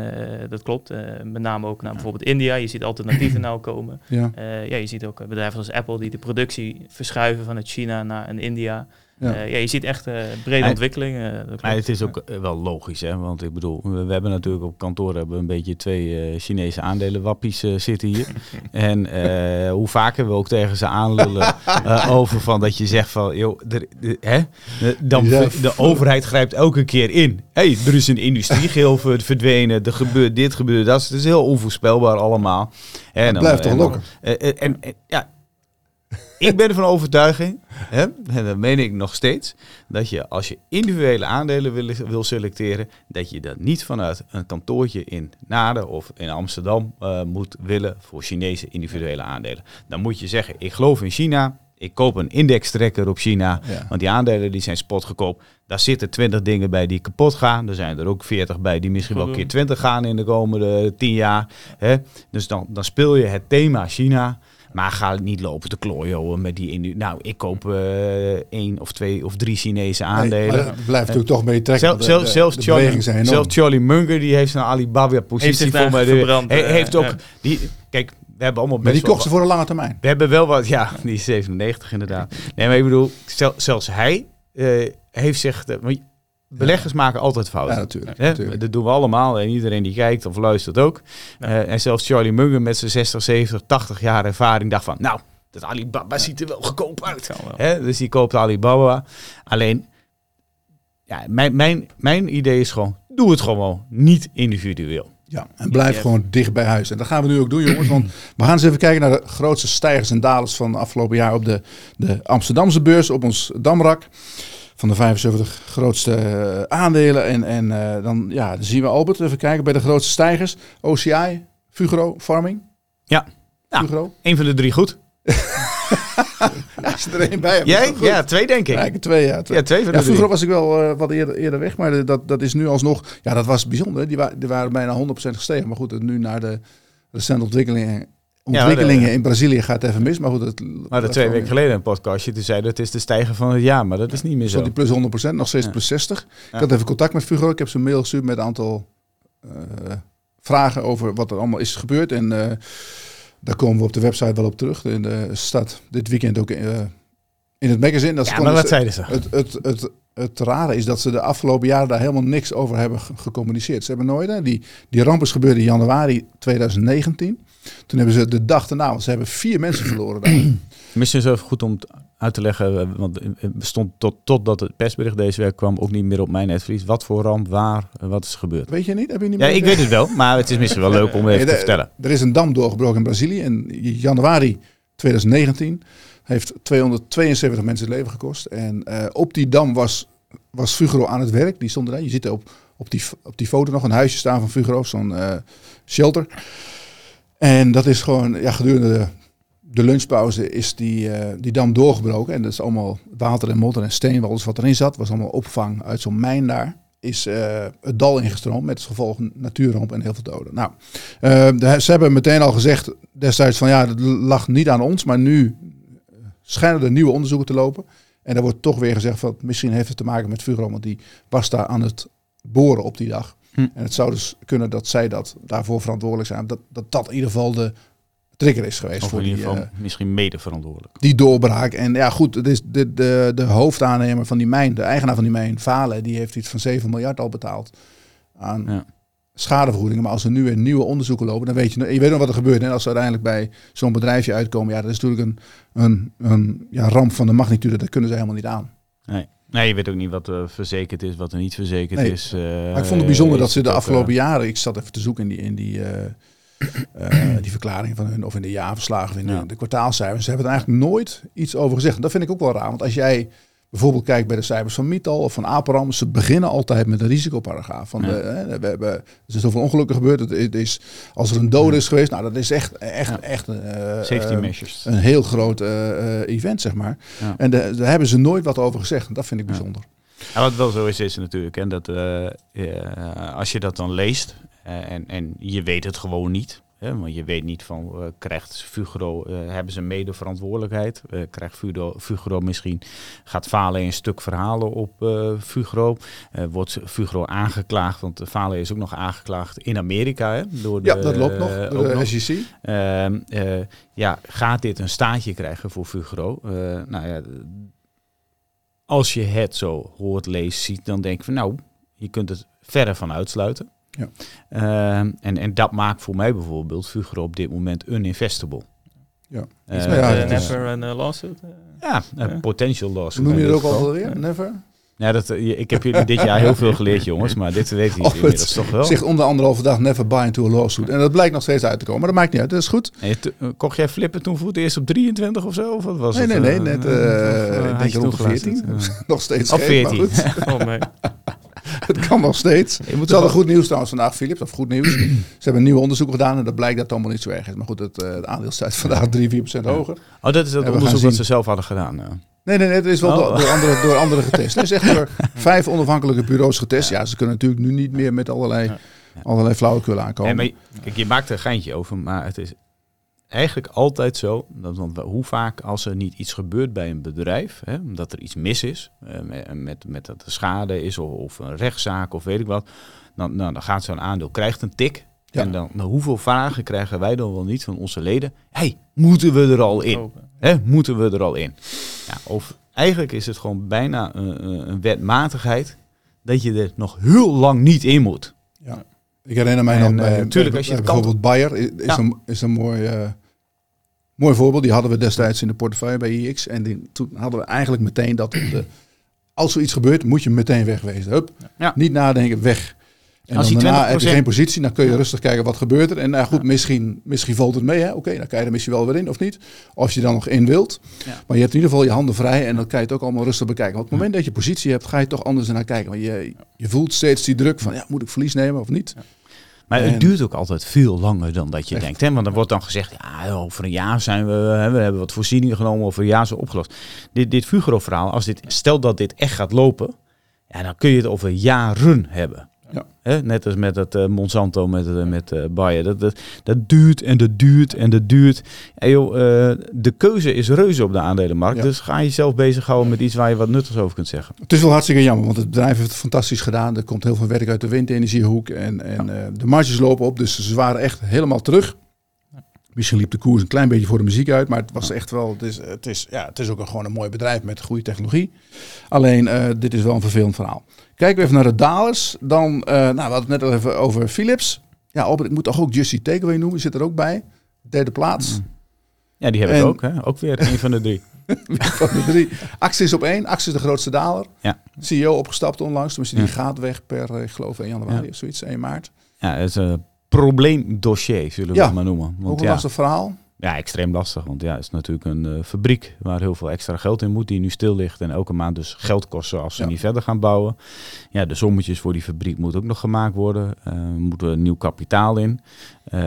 S3: dat klopt. met name ook naar bijvoorbeeld India. Je ziet alternatieven (clears throat) nou komen. Ja. ja, je ziet ook bedrijven als Apple die de productie verschuiven vanuit China naar een India. Ja. Uh, ja, je ziet echt uh, brede ontwikkeling. Uh,
S2: het is ook wel logisch, hè? want ik bedoel, we, hebben natuurlijk op kantoor hebben we een beetje twee Chinese aandelenwappies zitten hier. (laughs) en hoe vaker we ook tegen ze aanlullen (laughs) over van dat je zegt van, joh, de, hè? dan de overheid grijpt elke keer in. hey, er is een industriegeel verdwenen, er gebeurt dit, gebeurt dat. Het is heel onvoorspelbaar allemaal.
S1: En dan, blijft toch lokken.
S2: En, en, ja, ik ben ervan overtuiging, hè, en dat meen ik nog steeds, dat je als je individuele aandelen wil, wil selecteren, dat je dat niet vanuit een kantoortje in Naden of in Amsterdam uh, moet willen voor Chinese individuele aandelen. Dan moet je zeggen, ik geloof in China, ik koop een indextrekker op China, want die aandelen die zijn spotgekoop. Daar zitten 20 dingen bij die kapot gaan. Er zijn er ook 40 bij die misschien wel een keer 20 gaan in de komende 10 jaar. Hè? Dus dan, dan speel je het thema China. Maar ga niet lopen te klooien met die... In, nou, ik koop uh, één of twee of drie Chinese aandelen. Nee,
S1: blijft natuurlijk toch mee trekken.
S2: Zelf, de, zelfs, Charlie, zelfs Charlie Munger, die heeft een Alibaba-positie voor mij.
S3: Verbrand,
S2: hij, heeft ook... Die, kijk, we hebben allemaal
S1: Maar die kocht ze voor een lange termijn.
S2: We hebben wel wat... Ja, die is 97 inderdaad. Nee, maar ik bedoel, zelfs hij uh, heeft zich... Beleggers maken altijd fouten.
S1: Ja, natuurlijk, natuurlijk,
S2: Dat doen we allemaal en iedereen die kijkt of luistert ook. Uh, en zelfs Charlie Munger met zijn 60, 70, 80 jaar ervaring dacht van, nou, dat Alibaba ziet er wel goedkoop uit. Hè? Dus die koopt Alibaba. Alleen, ja, mijn, mijn, mijn idee is gewoon, doe het gewoon niet individueel.
S1: Ja, en blijf gewoon dicht bij huis. En dat gaan we nu ook doen, jongens. Want we gaan eens even kijken naar de grootste stijgers en dalers van afgelopen jaar op de, de Amsterdamse beurs, op ons Damrak. Van de 75 grootste uh, aandelen. En, en uh, dan, ja, dan zien we Albert, even kijken bij de grootste stijgers. OCI, Fugro, Farming.
S2: Ja, Fugro. een van de drie goed. (laughs)
S1: Als je er één bij hebt.
S2: Jij? Ja, twee denk ik.
S1: Ja, twee, ja.
S2: Twee, ja, twee van
S1: ja, vroeger was ik wel uh, wat eerder, eerder weg, maar dat, dat is nu alsnog... Ja, dat was bijzonder. Die, wa die waren bijna 100% gestegen. Maar goed, nu naar de recente ontwikkelingen... Ontwikkelingen ja, de, in Brazilië gaat even mis, maar goed. Het,
S2: maar de twee weken geleden een podcastje, toen zei dat het is de stijger van het jaar, maar dat is niet meer zo.
S1: die plus 100%, nog steeds plus 60. Ik had even contact met Fugro, ik heb ze een mail gestuurd met een aantal uh, vragen over wat er allemaal is gebeurd. En uh, daar komen we op de website wel op terug. In de stad dit weekend ook uh, in het magazine. Dat
S2: ja, maar wat zeiden ze?
S1: Het, het, het, het, rare is dat ze de afgelopen jaren daar helemaal niks over hebben gecommuniceerd. Ze hebben nooit, hè, die, die ramp is gebeurd in januari 2019. Toen hebben ze de dag daarna, want ze hebben vier mensen verloren daar. (clears throat)
S2: Misschien is het even goed om uit te leggen, eh, want het bestond tot, totdat het persbericht deze week kwam ook niet meer op mijn netvlies. Wat voor ramp, waar, wat is gebeurd?
S1: Weet je niet? Heb je niet
S2: ja, ik weet het wel, maar het is misschien wel leuk om even te vertellen.
S1: Er is een dam doorgebroken in Brazilië in januari 2019. Heeft 272 mensen het leven gekost. En uh, op die dam was, was Fugro aan het werk. Die stond er. Je ziet op, op, die, op die foto nog een huisje staan van Fugro, zo'n uh, shelter. En dat is gewoon ja, gedurende de de lunchpauze is die, uh, die dam doorgebroken. En dat is allemaal water en modder en steenwal. Dus wat erin zat, was allemaal opvang uit zo'n mijn daar. Is uh, het dal ingestroomd met als gevolg natuurramp en heel veel doden. Nou, uh, ze hebben meteen al gezegd destijds van ja, dat lag niet aan ons. Maar nu schijnen er nieuwe onderzoeken te lopen. En er wordt toch weer gezegd van misschien heeft het te maken met. Want die was daar aan het boren op die dag. Hm. En het zou dus kunnen dat zij dat daarvoor verantwoordelijk zijn. Dat dat, dat in ieder geval de trigger is geweest.
S2: Of
S1: voor
S2: in ieder
S1: die,
S2: geval uh, misschien mede verantwoordelijk.
S1: Die doorbraak. En ja, goed, het is de, de, de hoofdaannemer van die mijn, de eigenaar van die mijn, Valen, die heeft iets van 7 miljard al betaald aan ja. schadevergoedingen. Maar als er nu weer nieuwe onderzoeken lopen, dan weet je, je weet nog wat er gebeurt. En als ze uiteindelijk bij zo'n bedrijfje uitkomen, ja, dat is natuurlijk een, een, een ja, ramp van de magnitude. Dat kunnen ze helemaal niet aan.
S2: Nee. Nee, je weet ook niet wat er verzekerd is, wat er niet verzekerd
S1: nee.
S2: is. Uh,
S1: maar ik vond het bijzonder dat ze de afgelopen uh, jaren, ik zat even te zoeken in die, in die uh, uh, die verklaring van hun, of in de jaarverslagen, of in ja. de, de kwartaalcijfers. Ze hebben er eigenlijk nooit iets over gezegd. En dat vind ik ook wel raar, want als jij bijvoorbeeld kijkt bij de cijfers van Mital of van Aperam, ze beginnen altijd met een risicoparagraaf. Van ja. de, hè, we hebben, er zijn zoveel ongelukken gebeurd. Het is, als er een dode is geweest, nou dat is echt, echt, ja. echt uh,
S2: Safety measures.
S1: een heel groot uh, event, zeg maar. Ja. En de, daar hebben ze nooit wat over gezegd. En dat vind ik bijzonder.
S2: Wat wel zo is, is natuurlijk, en dat als je dat dan leest, en, en je weet het gewoon niet. Hè, want je weet niet van, uh, krijgt Fugro, uh, hebben ze mede verantwoordelijkheid? krijgt Fugro, Fugro misschien, gaat Fale een stuk verhalen op Fugro? wordt Fugro aangeklaagd? Want Fale is ook nog aangeklaagd in Amerika. Hè, door de,
S1: ja, dat loopt nog, door de SEC.
S2: Ehm, ja, gaat dit een staatje krijgen voor Fugro? nou ja, als je het zo hoort, leest, ziet, dan denk je van nou, je kunt het verre van uitsluiten.
S1: Ja.
S2: Uh, en, en dat maakt voor mij bijvoorbeeld Fugro op dit moment uninvestable.
S1: Ja.
S3: Uh, ja, uh, never een uh, lawsuit.
S2: ja, een potential lawsuit.
S1: Noem je het ook alweer? Never?
S2: Ja, dat, ik heb jullie dit jaar heel veel geleerd, jongens, maar dit weet ik inmiddels toch wel.
S1: Zegt om de anderhalve dag never buy into a lawsuit. En dat blijkt nog steeds uit te komen, maar dat maakt niet uit, dat is goed.
S2: Kocht jij flippen toen voor het eerst op 23 of zo? Of wat was
S1: nee,
S2: het?
S1: nee, nee, net uh, denk rond 14. (laughs) nog steeds
S2: Op 14. (laughs)
S1: oh, nee. (laughs) het kan nog steeds. Je moet Ze hadden goed nieuws trouwens vandaag, Philips. Of goed nieuws. (clears throat) Ze hebben een nieuw onderzoek gedaan en dat blijkt dat het allemaal niet zo erg is. Maar goed, het, uh, het aandeel staat vandaag 3, 4 procent hoger.
S2: Oh, dat is het onderzoek wat ze zelf hadden gedaan. Ja.
S1: Nee, nee, nee, het is wel oh. door, andere, door andere getest. Het is echt door (laughs) vijf onafhankelijke bureaus getest. Ja, ze kunnen natuurlijk nu niet meer met allerlei, allerlei flauwekul aankomen.
S2: Nee, maar, kijk, je maakt er een geintje over, maar het is eigenlijk altijd zo, dat, want hoe vaak als er niet iets gebeurt bij een bedrijf, hè, omdat er iets mis is, uh, met, met, met dat er schade is of, of, een rechtszaak of weet ik wat, dan, nou, dan gaat zo'n aandeel, krijgt een tik. Ja. En dan, nou, hoeveel vragen krijgen wij dan wel niet van onze leden? hey, moeten we er al in? Hè, moeten we er al in? Ja, of eigenlijk is het gewoon bijna een, een wetmatigheid dat je er nog heel lang niet in moet.
S1: Ja. Ik herinner mij
S2: en,
S1: nog bij,
S2: natuurlijk, als je
S1: bij bijvoorbeeld Bayer is, ja. een, is een mooi uh, Mooi voorbeeld, die hadden we destijds in de portefeuille bij IX. En die, toen hadden we eigenlijk meteen dat de, als zoiets gebeurt, moet je meteen wegwezen. Hup, ja. Niet nadenken, weg. En Als dan daarna heb je geen positie, dan kun je rustig kijken wat gebeurt er. En nou goed, misschien, misschien valt het mee. Oké, dan kan je er misschien wel weer in of niet. Of je dan nog in wilt. Maar je hebt in ieder geval je handen vrij en dan kan je het ook allemaal rustig bekijken. Want op het moment dat je positie hebt, ga je toch anders naar kijken. Want je, je voelt steeds die druk van, ja, moet ik verlies nemen of niet?
S2: Maar het duurt ook altijd veel langer dan dat je denkt. Hè? Want er wordt dan gezegd, ja, over een jaar zijn we, we hebben wat voorzieningen genomen, over een jaar zo opgelost. Dit, dit Fugro-verhaal, als dit, stel dat dit echt gaat lopen, ja, dan kun je het over jaren hebben. Ja. Net als met het uh, Monsanto, met, uh, met uh, Bayer. Dat, dat, dat, duurt en dat duurt en dat duurt. En joh, de keuze is reuze op de aandelenmarkt. Dus ga jezelf bezighouden met iets waar je wat nuttigs over kunt zeggen.
S1: Het is wel hartstikke jammer, want het bedrijf heeft het fantastisch gedaan. Er komt heel veel werk uit de windenergiehoek. En, en de marges lopen op, dus ze waren echt helemaal terug. Misschien liep de koers een klein beetje voor de muziek uit, maar het was echt wel. Het is, het is, ja, het is ook een, gewoon een mooi bedrijf met goede technologie. Alleen, dit is wel een vervelend verhaal. Kijken we even naar de dalers. Dan, uh, nou, we hadden het net al even over Philips. Ja, Albert, ik moet toch ook Justy Takeaway noemen. Zit er ook bij. Derde plaats. Mm.
S2: Ja, die hebben we ook. Hè? Ook weer een van de drie. (laughs)
S1: van de drie. Axis op één. Axis de grootste daler. Ja. CEO opgestapt onlangs. Dus die gaat weg per, eh, ik geloof, 1 januari of zoiets. 1 maart.
S2: Ja, het is een probleemdossier, zullen we het maar noemen.
S1: Want, ook een ja. lastig verhaal.
S2: Ja, extreem lastig. Want ja, het is natuurlijk een uh, fabriek waar heel veel extra geld in moet, die nu stil ligt. En elke maand dus geld kosten als ze niet verder gaan bouwen. Ja, de sommetjes voor die fabriek moeten ook nog gemaakt worden. Uh, moeten er nieuw kapitaal in. Uh,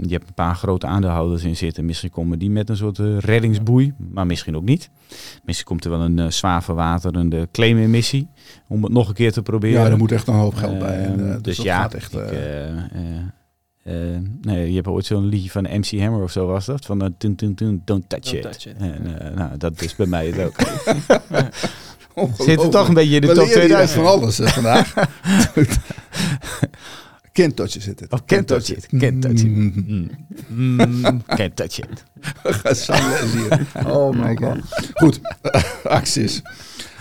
S2: je hebt een paar grote aandeelhouders in zitten. Misschien komen die met een soort uh, reddingsboei, maar misschien ook niet. Misschien komt er wel een zwaar verwaterende claimemissie om het nog een keer te proberen.
S1: Ja, er moet echt een hoop geld bij. En,
S2: dus, dus ja, echt, ik, uh, nee, je hebt ooit zo'n liedje van MC Hammer of zo was dat. Van uh, don't touch don't it. Touch it. En, uh, nou, dat is bij mij het ook. (laughs) Zit er toch een beetje in de top 2000.
S1: van alles vandaag. (laughs) Can't touch it zit het.
S2: Oh, can't touch it. Can't touch it. Mm. Mm. (laughs) Can't touch it.
S1: Ga zangles hier. Oh my god. Goed, acties.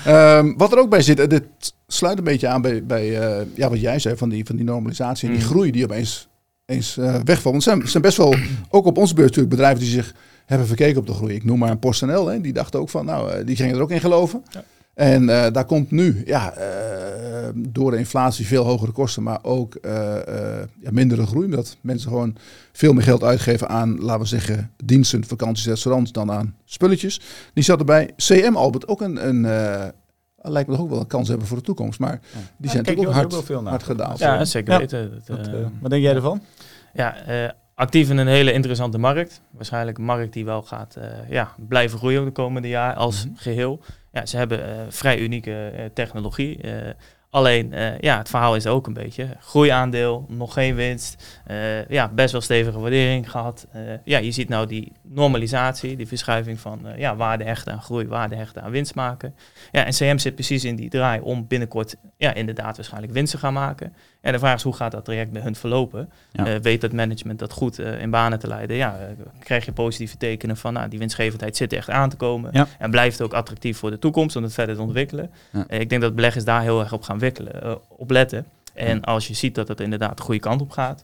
S1: Um, wat er ook bij zit, dit sluit een beetje aan bij, bij uh, ja, wat jij zei van die, van die normalisatie en die mm. groei die opeens eens uh, wegvallen. Want er zijn, best wel, ook op onze beurs natuurlijk, bedrijven die zich hebben verkeken op de groei. Ik noem maar een PostNL, hè, die dachten ook van, nou, uh, die gingen er ook in geloven. Ja. En uh, daar komt nu, ja, door de inflatie veel hogere kosten, maar ook ja, mindere groei. Omdat mensen gewoon veel meer geld uitgeven aan, laten we zeggen, diensten, vakanties, restaurants, dan aan spulletjes. Die zat erbij. CM Albert, ook een, een lijkt me toch ook wel een kans hebben voor de toekomst. Maar die zijn natuurlijk ook hard, hard gedaald.
S3: Ja, zeker weten.
S2: Dat, wat denk jij ervan?
S3: ja, uh, actief in een hele interessante markt. Waarschijnlijk een markt die wel gaat uh, ja, blijven groeien de komende jaar als mm -hmm. geheel. Ja, ze hebben uh, vrij unieke technologie. Alleen, uh, ja, het verhaal is ook een beetje groeiaandeel, nog geen winst. Uh, ja, best wel stevige waardering gehad. Uh, ja, je ziet nou die normalisatie, die verschuiving van ja, waarde hechten aan groei, waarde hechten aan winst maken. Ja, en CM zit precies in die draai om binnenkort ja, inderdaad waarschijnlijk winst te gaan maken. En de vraag is, hoe gaat dat traject bij hun verlopen? Ja. weet het management dat goed in banen te leiden? Ja, krijg je positieve tekenen van, nou, die winstgevendheid zit echt aan te komen. Ja. En blijft ook attractief voor de toekomst om het verder te ontwikkelen. ik denk dat beleggers daar heel erg op gaan ontwikkelen, uh, op letten. En als je ziet dat het inderdaad de goede kant op gaat,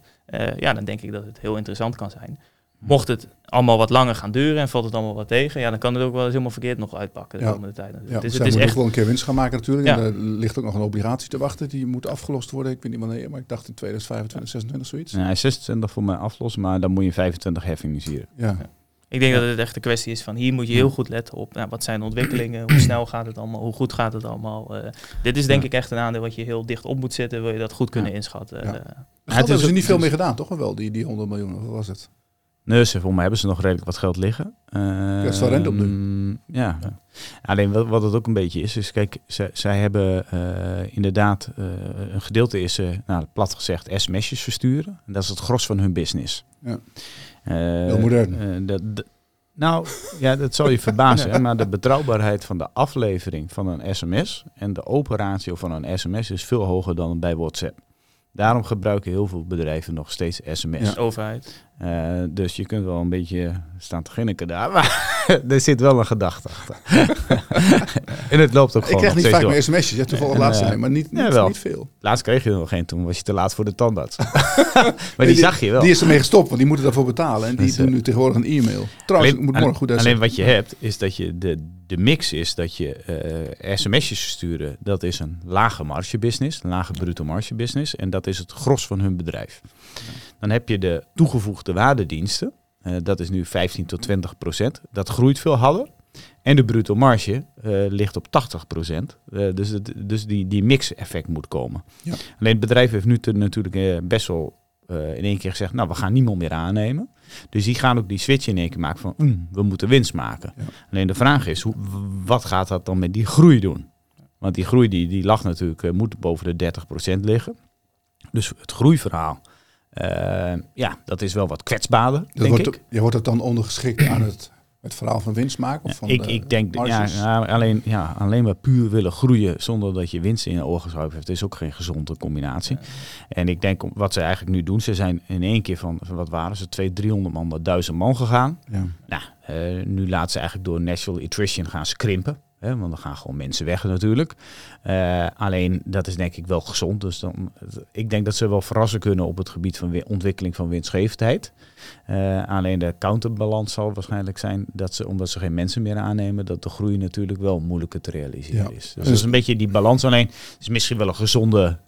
S3: ja, dan denk ik dat het heel interessant kan zijn. Mocht het allemaal wat langer gaan duren en valt het allemaal wat tegen, ja, dan kan het ook wel eens helemaal verkeerd nog uitpakken de ja. komende tijd.
S1: Ja, dus het is echt wel een keer winst gaan maken natuurlijk. Ja. En er ligt ook nog een obligatie te wachten die moet afgelost worden. Ik weet niet wanneer, maar ik dacht in 2025, 26 zoiets.
S2: Ja, 26 voor mij aflossen, maar dan moet je 25 heffingen zien.
S3: Ja. Ik denk dat het echt een kwestie is van hier moet je heel goed letten op nou, wat zijn de ontwikkelingen, hoe (clears throat) snel gaat het allemaal, hoe goed gaat het allemaal. Uh, dit is denk ik echt een aandeel wat je heel dicht op moet zetten, wil je dat goed kunnen inschatten. Ja. Uh,
S1: het hebben ze niet veel meer gedaan, toch wel, die, die 100 miljoen, wat was het?
S2: Nee, ze, voor mij hebben ze nog redelijk wat geld liggen.
S1: Uh, ja, op nu.
S2: Ja. ja. Alleen wat, wat het ook een beetje is, is kijk, zij, zij hebben uh, inderdaad, uh, een gedeelte is, nou, plat gezegd, sms'jes versturen. En dat is het gros van hun business. Ja.
S1: Heel modern.
S2: Dat, nou, ja, dat zal je (laughs) verbazen, maar de betrouwbaarheid van de aflevering van een sms en de operatie van een sms is veel hoger dan bij WhatsApp. Daarom gebruiken heel veel bedrijven nog steeds sms.
S3: Ja. Overheid.
S2: Uh, dus je kunt wel een beetje staan te ginniken daar, maar (laughs) er zit wel een gedachte achter. (laughs) en het loopt ook gewoon
S1: Ik krijg niet vaak meer sms'jes, ja, toevallig laatst zijn, maar niet, niet, ja, niet, veel.
S2: Laatst kreeg je er nog geen, toen was je te laat voor de tandarts. (laughs) maar die, zag je wel.
S1: Die is ermee gestopt, want die moeten daarvoor betalen en die doen nu tegenwoordig een e-mail. Trouwens, alleen, moet morgen goed
S2: Alleen wat je hebt, is dat je de, de mix is dat je uh, sms'jes sturen, dat is een lage marge business, een lage bruto marge business. En dat is het gros van hun bedrijf. Dan heb je de toegevoegde waardediensten. Uh, dat is nu 15 tot 20 procent. Dat groeit veel harder. En de bruto marge uh, ligt op 80 procent. Uh, dus het, dus die, die mix-effect moet komen. Ja. Alleen het bedrijf heeft nu te, natuurlijk best wel in één keer gezegd... nou, we gaan niemand meer aannemen. Dus die gaan ook die switch in één keer maken van... Mm, we moeten winst maken. Ja. Alleen de vraag is, hoe, wat gaat dat dan met die groei doen? Want die groei die, die lag natuurlijk, moet boven de 30 procent liggen. Dus het groeiverhaal uh, ja, dat is wel wat kwetsbaarder, dat denk
S1: wordt,
S2: ik.
S1: Je wordt het dan ondergeschikt aan het, het verhaal van winst maken? Of van
S2: ik, ik denk, ja, alleen, ja, alleen maar puur willen groeien zonder dat je winst in je ogen zou heeft, is ook geen gezonde combinatie. En ik denk, wat ze eigenlijk nu doen, ze zijn in één keer van, wat waren ze, 200, 300 man naar 1000 man gegaan. Ja. Nou, uh, nu laten ze eigenlijk door natural attrition gaan skrimpen. Hè, want dan gaan gewoon mensen weg natuurlijk. Uh, alleen dat is denk ik wel gezond. Dus dan, ik denk dat ze wel verrassen kunnen op het gebied van ontwikkeling van winstgevendheid. Uh, alleen de counterbalans zal waarschijnlijk zijn dat ze, omdat ze geen mensen meer aannemen, dat de groei natuurlijk wel moeilijker te realiseren is. Dus dat is een beetje die balans. Alleen is misschien wel een gezonde,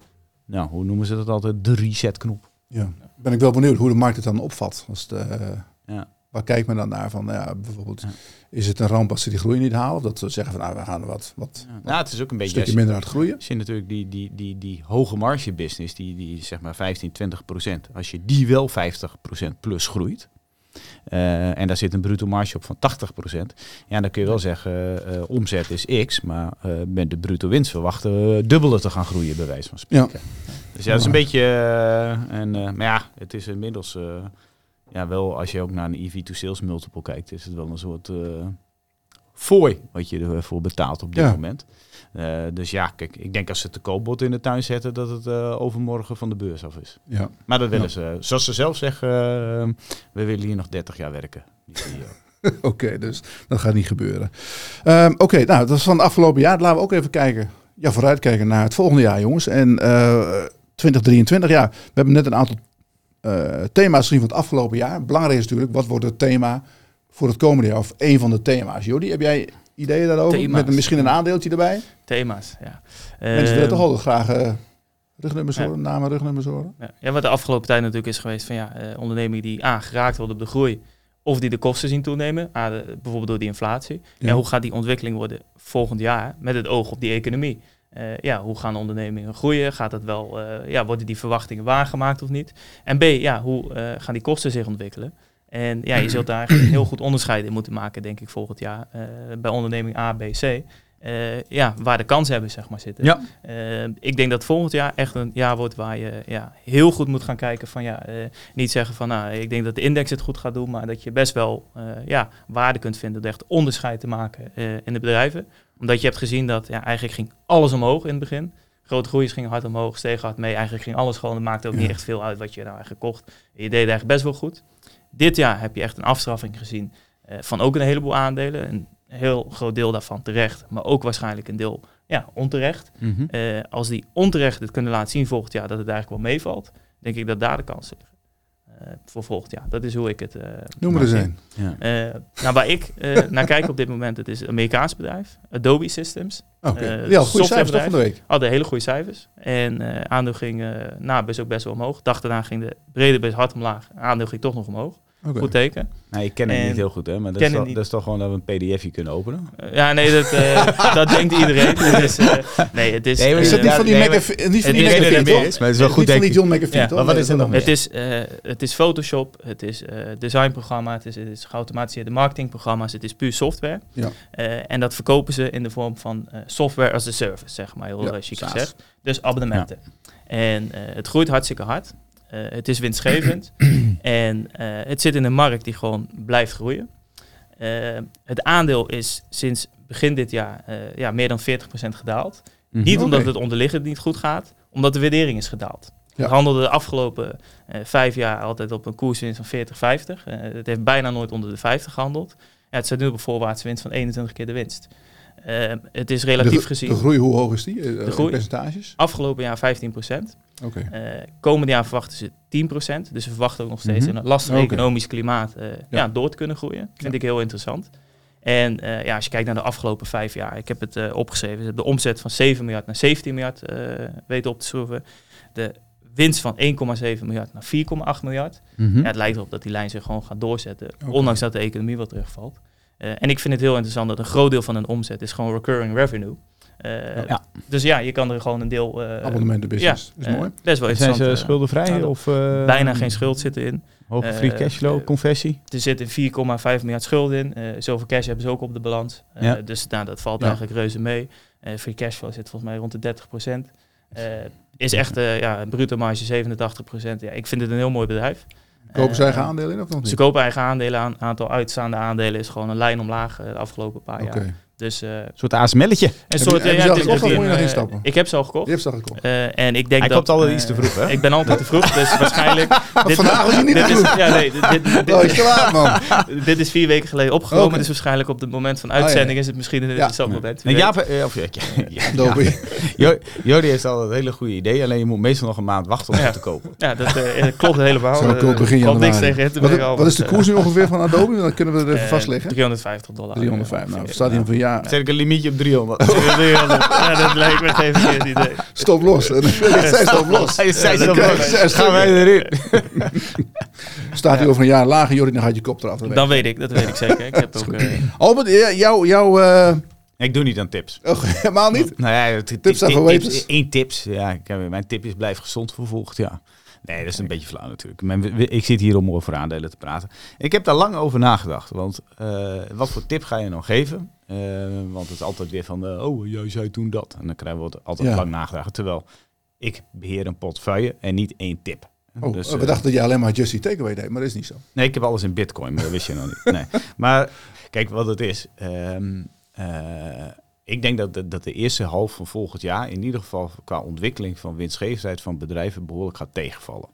S2: nou, hoe noemen ze dat altijd, de reset-knop.
S1: Ja, ben ik wel benieuwd hoe de markt het dan opvat. Als de, ja. Waar kijkt men dan naar? Van, ja, bijvoorbeeld, is het een ramp als ze die groei niet halen? Of dat ze zeggen van, nou, we gaan wat, wat,
S2: ja. nou, het is ook een beetje
S1: stukje minder hard groeien.
S2: Je natuurlijk die, die, die, die hoge marge business, die, die zeg maar 15, 20 procent, als je die wel 50 procent plus groeit, uh, en daar zit een bruto marge op van 80%. Ja, dan kun je wel zeggen, uh, omzet is X, maar uh, met de bruto winst verwachten we dubbele te gaan groeien, bij wijze van spreken. Ja. Dus ja, dat is een beetje, en, maar ja, het is inmiddels ja, wel als je ook naar een EV to sales multiple kijkt, is het wel een soort uh, fooi wat je ervoor betaalt op dit moment. Uh, dus ja, kijk, ik denk als ze het te koopbod in de tuin zetten, dat het uh, overmorgen van de beurs af is. Ja. Maar dat willen ze, zoals ze zelf zeggen, we willen hier nog 30 jaar werken. (laughs)
S1: Oké, okay, dus dat gaat niet gebeuren. Um, Oké, okay, nou, dat is van het afgelopen jaar. Laten we ook even kijken, ja, vooruitkijken naar het volgende jaar, jongens. En 2023, ja, we hebben net een aantal uh, thema's gezien van het afgelopen jaar. Belangrijk is natuurlijk, wat wordt het thema voor het komende jaar? Of één van de thema's. Jody, heb jij ideeën daarover? Thema's. Met misschien een aandeeltje erbij?
S3: Thema's, ja.
S1: Mensen willen toch altijd graag uh, rugnummers horen, namen rugnummers horen?
S3: Ja. ja. wat de afgelopen tijd natuurlijk is geweest van ja, uh, ondernemingen die A, geraakt worden op de groei. Of die de kosten zien toenemen, A, bijvoorbeeld door die inflatie. Ja. hoe gaat die ontwikkeling worden volgend jaar met het oog op die economie? Uh, ja, hoe gaan ondernemingen groeien? Gaat het wel, uh, ja, worden die verwachtingen waargemaakt of niet? En B, ja, hoe uh, gaan die kosten zich ontwikkelen? En ja, je zult daar een (clears throat) heel goed onderscheid in moeten maken, denk ik, volgend jaar. bij onderneming A, B, C. ja, waar de kansen hebben, zeg maar, zitten. Ja. ik denk dat volgend jaar echt een jaar wordt waar je ja, heel goed moet gaan kijken van ja, niet zeggen van nou, ik denk dat de index het goed gaat doen, maar dat je best wel ja, waarde kunt vinden door echt onderscheid te maken in de bedrijven omdat je hebt gezien dat ja, eigenlijk ging alles omhoog in het begin. Grote groeiers gingen hard omhoog, stegen hard mee. Eigenlijk ging alles gewoon. Het maakte ook niet echt veel uit wat je nou eigenlijk kocht. Je deed eigenlijk best wel goed. Dit jaar heb je echt een afstraffing gezien uh, van ook een heleboel aandelen. Een heel groot deel daarvan terecht, maar ook waarschijnlijk een deel ja, onterecht. Mm -hmm. uh, als die onterecht het kunnen laten zien volgend jaar dat het eigenlijk wel meevalt, denk ik dat daar de kansen liggen. Voor volgend jaar. Dat is hoe ik het. Uh,
S1: Noem er eens een.
S3: Ja. Uh, nou, waar ik (laughs) naar kijk op dit moment, het is een Amerikaans bedrijf, Adobe Systems.
S1: Okay. ja, goede cijfers van de week.
S3: Hadden hele goede cijfers. En aandeel ging nou, best ook best wel omhoog. Dag daarna ging de brede best hard omlaag. Aandeel ging toch nog omhoog. Okay. Goed teken.
S2: Nee, ik ken het niet heel goed, hè? Maar dat is, toch, dat is, toch, gewoon dat we een pdfje kunnen openen?
S3: Uh, ja, nee, dat, uh, (laughs) dat denkt iedereen. Het is, uh, nee, het is... Nee,
S1: is het niet van die McAfee? Niet van die McAfee,
S2: Maar het is wel goed, denk
S1: ik. John McAfee, ja,
S2: Maar wat is er nog meer?
S3: Het is, het is Photoshop, het is designprogramma, het is, het is geautomatiseerde marketingprogramma's, het is puur software. Ja. en dat verkopen ze in de vorm van software as a service, zeg maar, heel ja, chic gezegd. Dus abonnementen. En het groeit hartstikke hard. Uh, het is winstgevend (clears throat) en uh, het zit in een markt die gewoon blijft groeien. Uh, het aandeel is sinds begin dit jaar ja, meer dan 40% gedaald. Mm -hmm. Niet omdat okay. het onderliggend niet goed gaat, omdat de waardering is gedaald. We handelden de afgelopen vijf jaar altijd op een koerswinst van 40, 50. het heeft bijna nooit onder de 50 gehandeld. Ja, het staat nu op een voorwaartse winst van 21 keer de winst. Uh, het is relatief gezien.
S1: De groei, hoe hoog is die? De groei, percentages?
S3: Afgelopen jaar 15 procent. Okay. Uh, komende jaar verwachten ze 10 procent. Dus we verwachten ook nog steeds mm -hmm. in een lastig okay. economisch klimaat ja. ja. door te kunnen groeien. Vind ja. ik heel interessant. En ja, als je kijkt naar de afgelopen vijf jaar, ik heb het opgeschreven, de omzet van 7 miljard naar 17 miljard weten op te schroeven. De winst van 1,7 miljard naar 4,8 miljard. Mm -hmm. ja, het lijkt erop dat die lijn zich gewoon gaat doorzetten, okay. ondanks dat de economie wat terugvalt. En ik vind het heel interessant dat een groot deel van een omzet is gewoon recurring revenue. Uh, ja. Dus ja, je kan er gewoon een deel... Uh,
S1: Abonnementenbusiness, ja, is mooi.
S3: Dat is wel interessant.
S2: Zijn ze schuldenvrij? of,
S3: bijna geen schuld zitten in.
S2: Hoge free cashflow, conversie?
S3: Er zitten 4,5 miljard schulden in. zoveel cash hebben ze ook op de balans. Ja. Dus nou, dat valt eigenlijk reuze mee. free cashflow zit volgens mij rond de 30 procent. is echt ja, een bruto marge 87 procent. Ja, ik vind het een heel mooi bedrijf.
S1: Kopen ze eigen aandelen in of nog niet?
S3: Ze kopen eigen aandelen aan. aantal uitstaande aandelen is gewoon een lijn omlaag de afgelopen paar jaar. Dus, uh,
S2: een soort ASML'tje.
S3: Een soort,
S1: heb je,
S3: ja,
S1: heb je nog uh, instappen?
S3: Ik heb ze al gekocht.
S1: Je hebt ze al gekocht.
S3: Uh, en ik denk
S2: Hij
S3: dat,
S2: komt altijd iets te vroeg, hè?
S3: Ik ben altijd te vroeg, dus (laughs) waarschijnlijk...
S1: dit, Vandaag was je niet
S3: dit
S1: te vroeg.
S3: ja, nee, dit, dit, dit,
S1: oh, is laat, man. (laughs)
S3: dit is vier weken geleden opgenomen, okay. dus waarschijnlijk op het moment van uitzending oh, ja. is het misschien een interessant ja. moment.
S2: Nee, Jaap, of, ja, (laughs) ja, Jody heeft altijd een hele goede idee, alleen je moet meestal nog een maand wachten om het te kopen.
S3: Ja, dat klopt helemaal.
S1: Zo koop begin januari. Wat is de koers nu ongeveer van Adobe? Dan kunnen we het even vastleggen.
S3: 350 dollar.
S1: 350, nou, staat hier van ja.
S2: Zet ik een limietje op 300. (laughs)
S3: ja, dat lijkt me geen verkeerd idee.
S1: Stop los. (laughs) Zij stop los.
S2: Hij zei stop los. Gaan wij erin. (laughs)
S1: Staat hier over een jaar lager, Jordi, dan gaat je kop eraf.
S3: Dan weet ik, dat weet ik zeker. Ik heb ook...
S1: Albert, jouw... jou
S2: ik doe niet aan tips.
S1: Oh, helemaal niet?
S2: Nou ja,
S1: tips zijn voor wetens.
S2: Eén tips. Ja, ik heb, mijn tip is blijf gezond vervolgd, ja. Nee, dat is een beetje flauw natuurlijk. Ik zit hier om over aandelen te praten. Ik heb daar lang over nagedacht. Want uh, wat voor tip ga je nou geven? Uh, want het is altijd weer van, uh, oh, jij zei toen dat. En dan krijgen we altijd ja. lang nagedacht. Terwijl ik beheer een portefeuille en niet één tip.
S1: Oh, dus, we dachten dat je alleen maar Just Eat Takeaway deed, maar dat is niet zo.
S2: Nee, ik heb alles in bitcoin, maar dat wist je nog niet. Nee. (laughs) Maar kijk, wat het is. Um, ik denk dat de, dat de eerste half van volgend jaar in ieder geval qua ontwikkeling van winstgevendheid van bedrijven behoorlijk gaat tegenvallen.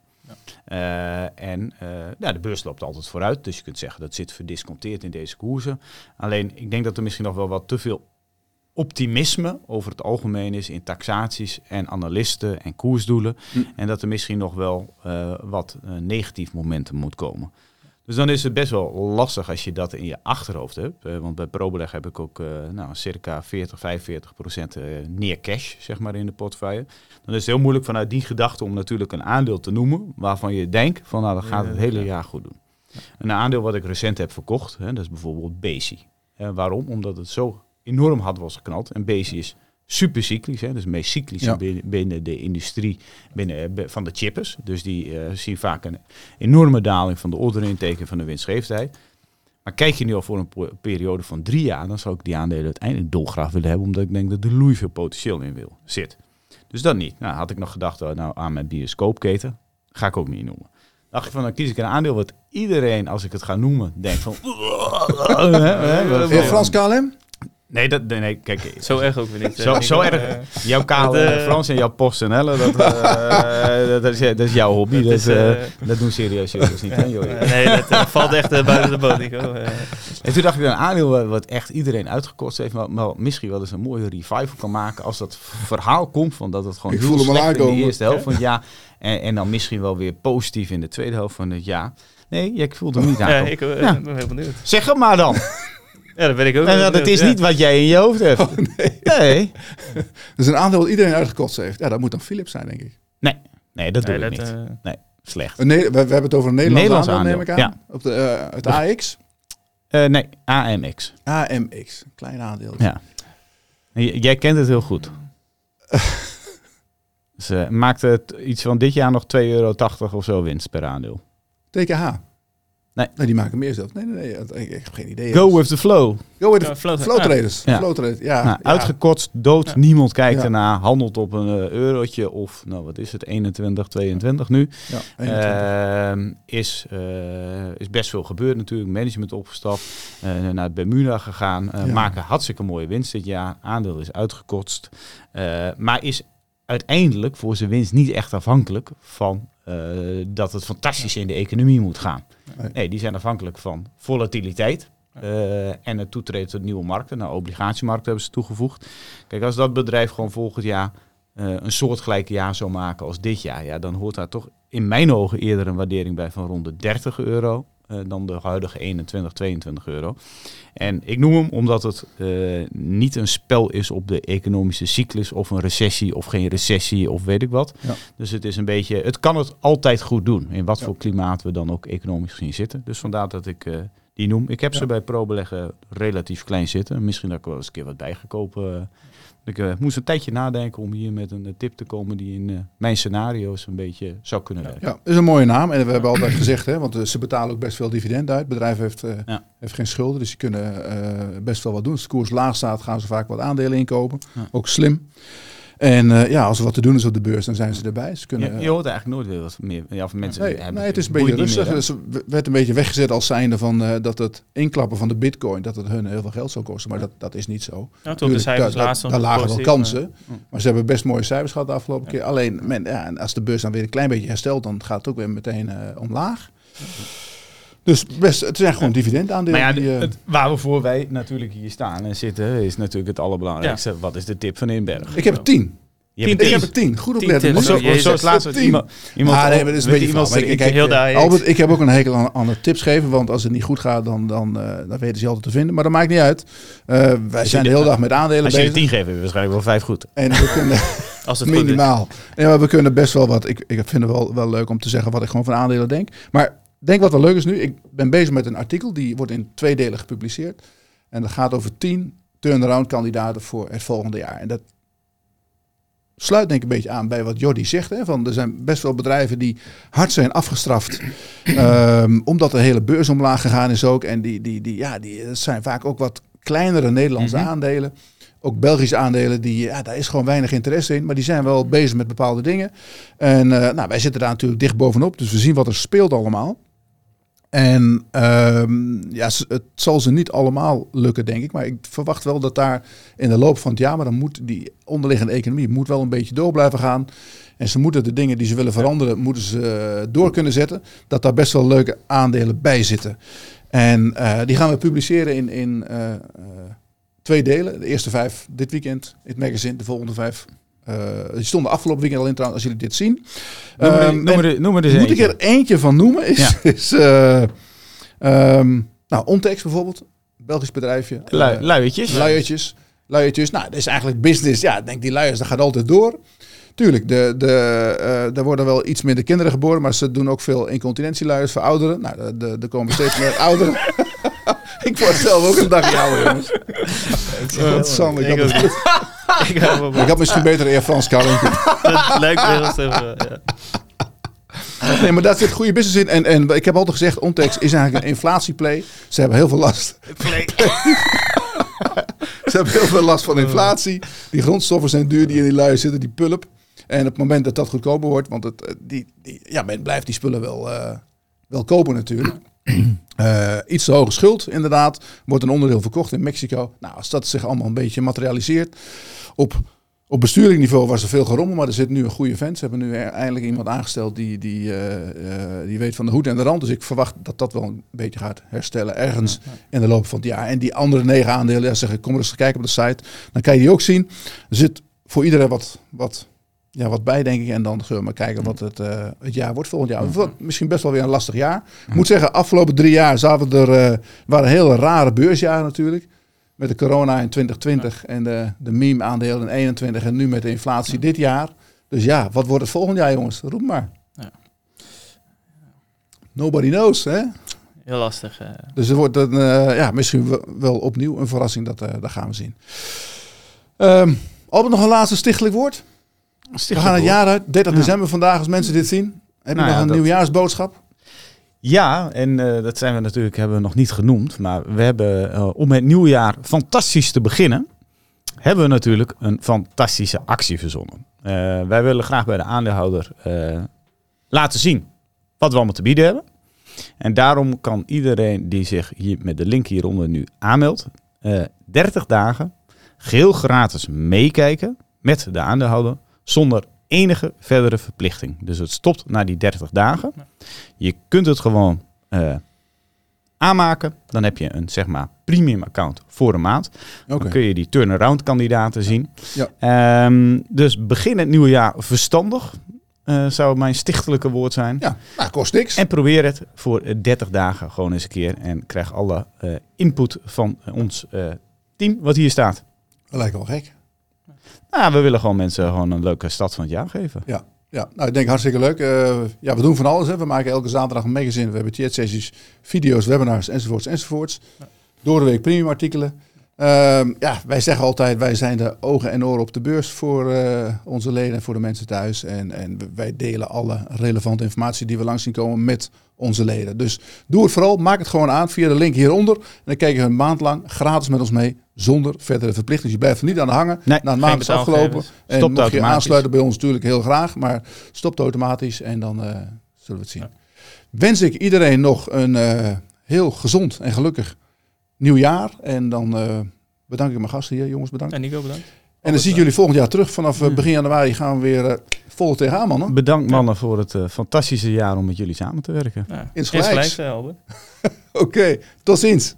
S2: Uh, en uh, ja, de beurs loopt altijd vooruit, dus je kunt zeggen dat zit verdisconteerd in deze koersen. Alleen ik denk dat er misschien nog wel wat te veel optimisme over het algemeen is in taxaties en analisten en koersdoelen. Hm. En dat er misschien nog wel uh, wat negatief momentum moet komen. Dus dan is het best wel lastig als je dat in je achterhoofd hebt. Uh, want bij ProBeleg heb ik ook uh, nou, circa 40, 45 procent uh, neer cash zeg maar, in de portefeuille. Dan is het heel moeilijk vanuit die gedachte om natuurlijk een aandeel te noemen waarvan je denkt van nou, dat gaat het hele jaar goed doen. Een aandeel wat ik recent heb verkocht, hè, dat is bijvoorbeeld Bezi. waarom? Omdat het zo enorm hard was geknald. En Bezi is super cyclisch. Hè, dus meest cyclisch ja. binnen, binnen, de industrie binnen, eh, van de chippers. Dus die uh, zien vaak een enorme daling van de order intake van de winstgevendheid. Maar kijk je nu al voor een periode van drie jaar, dan zou ik die aandelen uiteindelijk dolgraag willen hebben, omdat ik denk dat er loei veel potentieel in wil, zit. Dus dat niet. Nou, had ik nog gedacht uh, nou, aan mijn bioscoopketen. Ga ik ook niet noemen. Dacht ik van, dan kies ik een aandeel wat iedereen, als ik het ga noemen, denkt van... (laughs)
S1: Frans KLM?
S2: Nee, dat, nee, nee, kijk.
S3: Zo erg ook weer niet.
S2: Zo, zo erg. Uh, jouw kale uh, Frans en jouw PostNL, dat, uh, (laughs) dat, is, dat is jouw hobby. Dat, dat, is, dat doen serieus jongens niet, hè, joh. (laughs)
S3: Nee, dat valt echt buiten de boot.
S2: En toen dacht ik, een aandeel wat echt iedereen uitgekost heeft, maar, maar, misschien wel eens een mooie revival kan maken als dat verhaal komt van dat het gewoon ik heel slecht in de eerste helft van het jaar en, en dan misschien wel weer positief in de tweede helft van het jaar. Nee, ik voelde hem niet aan.
S3: Ja, ik ben heel benieuwd.
S2: Zeg het maar dan. (laughs)
S3: Ja, dat weet ik ook.
S2: En dat is niet wat jij in je hoofd hebt. (laughs) Oh, nee. nee. (laughs)
S1: dat is een aandeel dat iedereen uitgekotst heeft. Ja, dat moet dan Philips zijn, denk ik.
S2: Nee, nee dat doe ik niet. Uh... Nee, slecht.
S1: Nee, we, we, hebben het over een Nederlands, Nederlands aandeel, neem ik aan. Ja. Op de, uh, het AX?
S2: Uh, nee, AMX.
S1: AMX, klein aandeel.
S2: Ja. Jij kent het heel goed. (laughs) Ze maakte het iets van dit jaar nog 2,80 euro of zo winst per aandeel.
S1: TKH.
S2: Nee.
S1: nee, die maken meer zelf. Nee, nee, nee. Ik, ik heb geen idee.
S2: Go with the flow.
S1: Go with the flow, flow traders. Ja. Flow traders. Ja.
S2: Nou,
S1: ja.
S2: Uitgekotst, dood, niemand kijkt ernaar. Handelt op een uh, eurotje of, nou wat is het, 21, 22 nu. Ja, uh, is, uh, is best veel gebeurd natuurlijk. Management opgestapt, uh, naar het Bermuda gegaan. Maken hartstikke mooie winst dit jaar. Aandeel is uitgekotst. maar is uiteindelijk voor zijn winst niet echt afhankelijk van dat het fantastisch in de economie moet gaan. Nee, die zijn afhankelijk van volatiliteit. en het toetreden tot nieuwe markten. Nou, obligatiemarkten hebben ze toegevoegd. Kijk, als dat bedrijf gewoon volgend jaar uh, een soortgelijk jaar zou maken als dit jaar, ja, dan hoort daar toch in mijn ogen eerder een waardering bij van rond de 30 euro. Uh, dan de huidige 21, 22 euro. En ik noem hem omdat het uh, niet een spel is op de economische cyclus of een recessie of geen recessie of weet ik wat. Ja. Dus het is een beetje, het kan het altijd goed doen. In wat ja. voor klimaat we dan ook economisch gezien zitten. Dus vandaar dat ik die noem. Ik heb ja. ze bij pro-beleggen relatief klein zitten. Misschien dat ik wel eens een keer wat bijgekopen ik uh, moest een tijdje nadenken om hier met een uh, tip te komen die in uh, mijn scenario's een beetje zou kunnen werken.
S1: Ja, is een mooie naam. En we hebben altijd gezegd, hè, want ze betalen ook best veel dividend uit. Het bedrijf heeft, ja. heeft geen schulden, dus die kunnen best wel wat doen. Als de koers laag staat, gaan ze vaak wat aandelen inkopen. Ja. Ook slim. En uh, ja, als er wat te doen is op de beurs, dan zijn ze erbij. Ze kunnen,
S2: je, je hoort eigenlijk nooit weer wat meer. Ja, van mensen
S1: nee, hebben, nee, het is een beetje rustig. Meer, dus werd een beetje weggezet als zijnde van uh, dat het inklappen van de bitcoin, dat het hun heel veel geld zou kosten. Maar dat, dat is niet zo.
S3: Ja, tot de cijfers
S1: daar, daar, daar lagen wel kansen. Maar, maar, ze hebben best mooie cijfers gehad de afgelopen keer. Alleen, men, ja, als de beurs dan weer een klein beetje herstelt, dan gaat het ook weer meteen uh, omlaag. Dus best, het zijn gewoon dividendaandelen.
S2: Maar ja, die, het, waarvoor wij natuurlijk hier staan en zitten, is natuurlijk het allerbelangrijkste. Ja. Wat is de tip van Inberg?
S1: Ik heb er tien.
S2: Je hebt
S1: ik heb er tien. Goed opletten.
S2: Tien, zo, zo, zo het laatste iemand. iemand
S1: ah, nee, maar dat is een beetje iemand ik, kijk, heel Albert, ik heb ook een hekel aan, aan het tips geven, want als het niet goed gaat, dan, dan, uh, dan weten ze altijd te vinden. Maar dat maakt niet uit. Uh, wij zijn de hele dag met aandelen
S2: bezig. Als je tien geeft, je waarschijnlijk wel vijf goed.
S1: En we kunnen (laughs) als het minimaal. Ja, maar we kunnen best wel wat. Ik, ik vind het wel, wel leuk om te zeggen wat ik gewoon van aandelen denk. Maar denk wat wel leuk is nu. Ik ben bezig met een artikel die wordt in twee delen gepubliceerd. En dat gaat over tien turnaround kandidaten voor het volgende jaar. En dat sluit denk ik een beetje aan bij wat Jordi zegt. Hè, van er zijn best wel bedrijven die hard zijn afgestraft. um, (clears throat) omdat de hele beurs omlaag gegaan is ook. En die, die, die, ja, die zijn vaak ook wat kleinere Nederlandse mm -hmm. aandelen. Ook Belgische aandelen, die, ja, daar is gewoon weinig interesse in. Maar die zijn wel bezig met bepaalde dingen. En uh, nou, wij zitten daar natuurlijk dicht bovenop. Dus we zien wat er speelt allemaal. En um, ja, het zal ze niet allemaal lukken, denk ik. Maar ik verwacht wel dat daar in de loop van het jaar, maar dan moet die onderliggende economie moet wel een beetje door blijven gaan. En ze moeten de dingen die ze willen veranderen, moeten ze door kunnen zetten. Dat daar best wel leuke aandelen bij zitten. En uh, die gaan we publiceren in, in uh, twee delen. De eerste vijf dit weekend in het magazine, de volgende vijf die stonden afgelopen weekend al in trouwens, als jullie dit zien.
S2: Noem, er, um, noem, er, noem er dus
S1: Moet eentje. ik er eentje van noemen? Is, ja. (laughs) is um, nou, Ontex bijvoorbeeld. Belgisch bedrijfje.
S2: Lu, uh, luiertjes.
S1: Luiertjes. Luiertjes. Nou, dat is eigenlijk business. Ja, ik denk die luiers, dat gaat altijd door. Tuurlijk, de, de, uh, er worden wel iets minder kinderen geboren, maar ze doen ook veel incontinentieluiers voor ouderen. Nou, er komen steeds meer (laughs) ouderen. (laughs) ik word zelf ook een dagje ouder, jongens. Wat Sam, ik, ik, had ik, ik had misschien beter eer Frans Karren. (laughs)
S3: Dat lijkt me heel even, ja.
S1: Nee, maar daar zit goede business in. En, en ik heb altijd gezegd, Ontex is eigenlijk een inflatieplay. Ze hebben heel veel last. (laughs) Ze hebben heel veel last van inflatie. Die grondstoffen zijn duur die in die lui zitten, die pulp. En op het moment dat dat goedkoper wordt, want het, die, die, ja, men blijft die spullen wel, uh, wel kopen natuurlijk. Uh, (clears throat) iets te hoge schuld, inderdaad. Wordt een onderdeel verkocht in Mexico. Nou, als dat zich allemaal een beetje materialiseert. Op, op bestuurlijk niveau was er veel gerommel, maar er zit nu een goede vent. Ze hebben nu eindelijk iemand aangesteld die, die, uh, uh, die weet van de hoed en de rand. Dus ik verwacht dat dat wel een beetje gaat herstellen ergens ja, ja. in de loop van het jaar. En die andere negen aandelen, ja, zeg ik, kom er eens kijken op de site. Dan kan je die ook zien. Er zit voor iedereen wat, wat ja, wat bij, denk ik. En dan zullen we maar kijken wat het, uh, het jaar wordt volgend jaar. Het misschien best wel weer een lastig jaar. Ik moet zeggen, afgelopen drie jaar zaten we er, uh, waren hele rare beursjaren natuurlijk. Met de corona in 2020 en de, de meme aandelen in 21 en nu met de inflatie dit jaar. Dus ja, wat wordt het volgend jaar jongens? Roep maar. Ja. Nobody knows, hè?
S3: Heel lastig. Uh.
S1: Dus het wordt een, ja, misschien wel opnieuw een verrassing, dat, dat gaan we zien. Um, Albert, nog een laatste stichtelijk woord? We gaan het jaar uit. 30 ja. december vandaag als mensen dit zien. Heb je nou nog een dat... nieuwjaarsboodschap?
S2: Ja, en uh, dat zijn we natuurlijk hebben we nog niet genoemd. Maar we hebben uh, om het nieuwjaar fantastisch te beginnen, hebben we natuurlijk een fantastische actie verzonnen. Uh, wij willen graag bij de aandeelhouder laten zien wat we allemaal te bieden hebben. En daarom kan iedereen die zich hier met de link hieronder nu aanmeldt, 30 dagen geheel gratis meekijken met de aandeelhouder zonder enige verdere verplichting. Dus het stopt na die 30 dagen. Je kunt het gewoon uh, aanmaken. Dan heb je een zeg maar premium account voor een maand. Dan kun je die turnaround kandidaten zien. Ja. Um, dus begin het nieuwe jaar verstandig. Uh, zou mijn stichtelijke woord zijn.
S1: Ja, nou, kost niks.
S2: En probeer het voor 30 dagen gewoon eens een keer. En krijg alle uh, input van ons uh, team wat hier staat.
S1: Dat lijkt wel gek.
S2: Nou, we willen gewoon mensen gewoon een leuke stad van het jaar geven.
S1: Ja, ja, nou, ik denk hartstikke leuk. Uh, ja, we doen van alles. Hè. We maken elke zaterdag een magazine. We hebben chat-sessies, video's, webinars, enzovoorts, enzovoorts. Door de week premium artikelen. Uh, ja, wij zeggen altijd, wij zijn de ogen en oren op de beurs voor uh, onze leden en voor de mensen thuis. En, en wij delen alle relevante informatie die we langs zien komen met onze leden. Dus doe het vooral, maak het gewoon aan via de link hieronder. En dan kijk je een maand lang gratis met ons mee, zonder verdere verplichting. Dus je blijft er niet aan hangen. Nee, na een maand is afgelopen. En stopt mocht je aansluiten bij ons natuurlijk heel graag, maar stopt automatisch en dan uh, zullen we het zien. Wens ik iedereen nog een uh, heel gezond en gelukkig nieuwjaar. En dan uh, bedank ik mijn gasten hier, jongens, bedankt.
S3: En Nico, bedankt.
S1: En dan zie ik jullie volgend jaar terug. Vanaf begin januari gaan we weer vol tegenaan, mannen.
S2: Bedankt, mannen, voor het uh, fantastische jaar om met jullie samen te werken.
S3: Ja. Insgelijks. Insgelijks, Albert. (laughs)
S1: Oké, okay, tot ziens.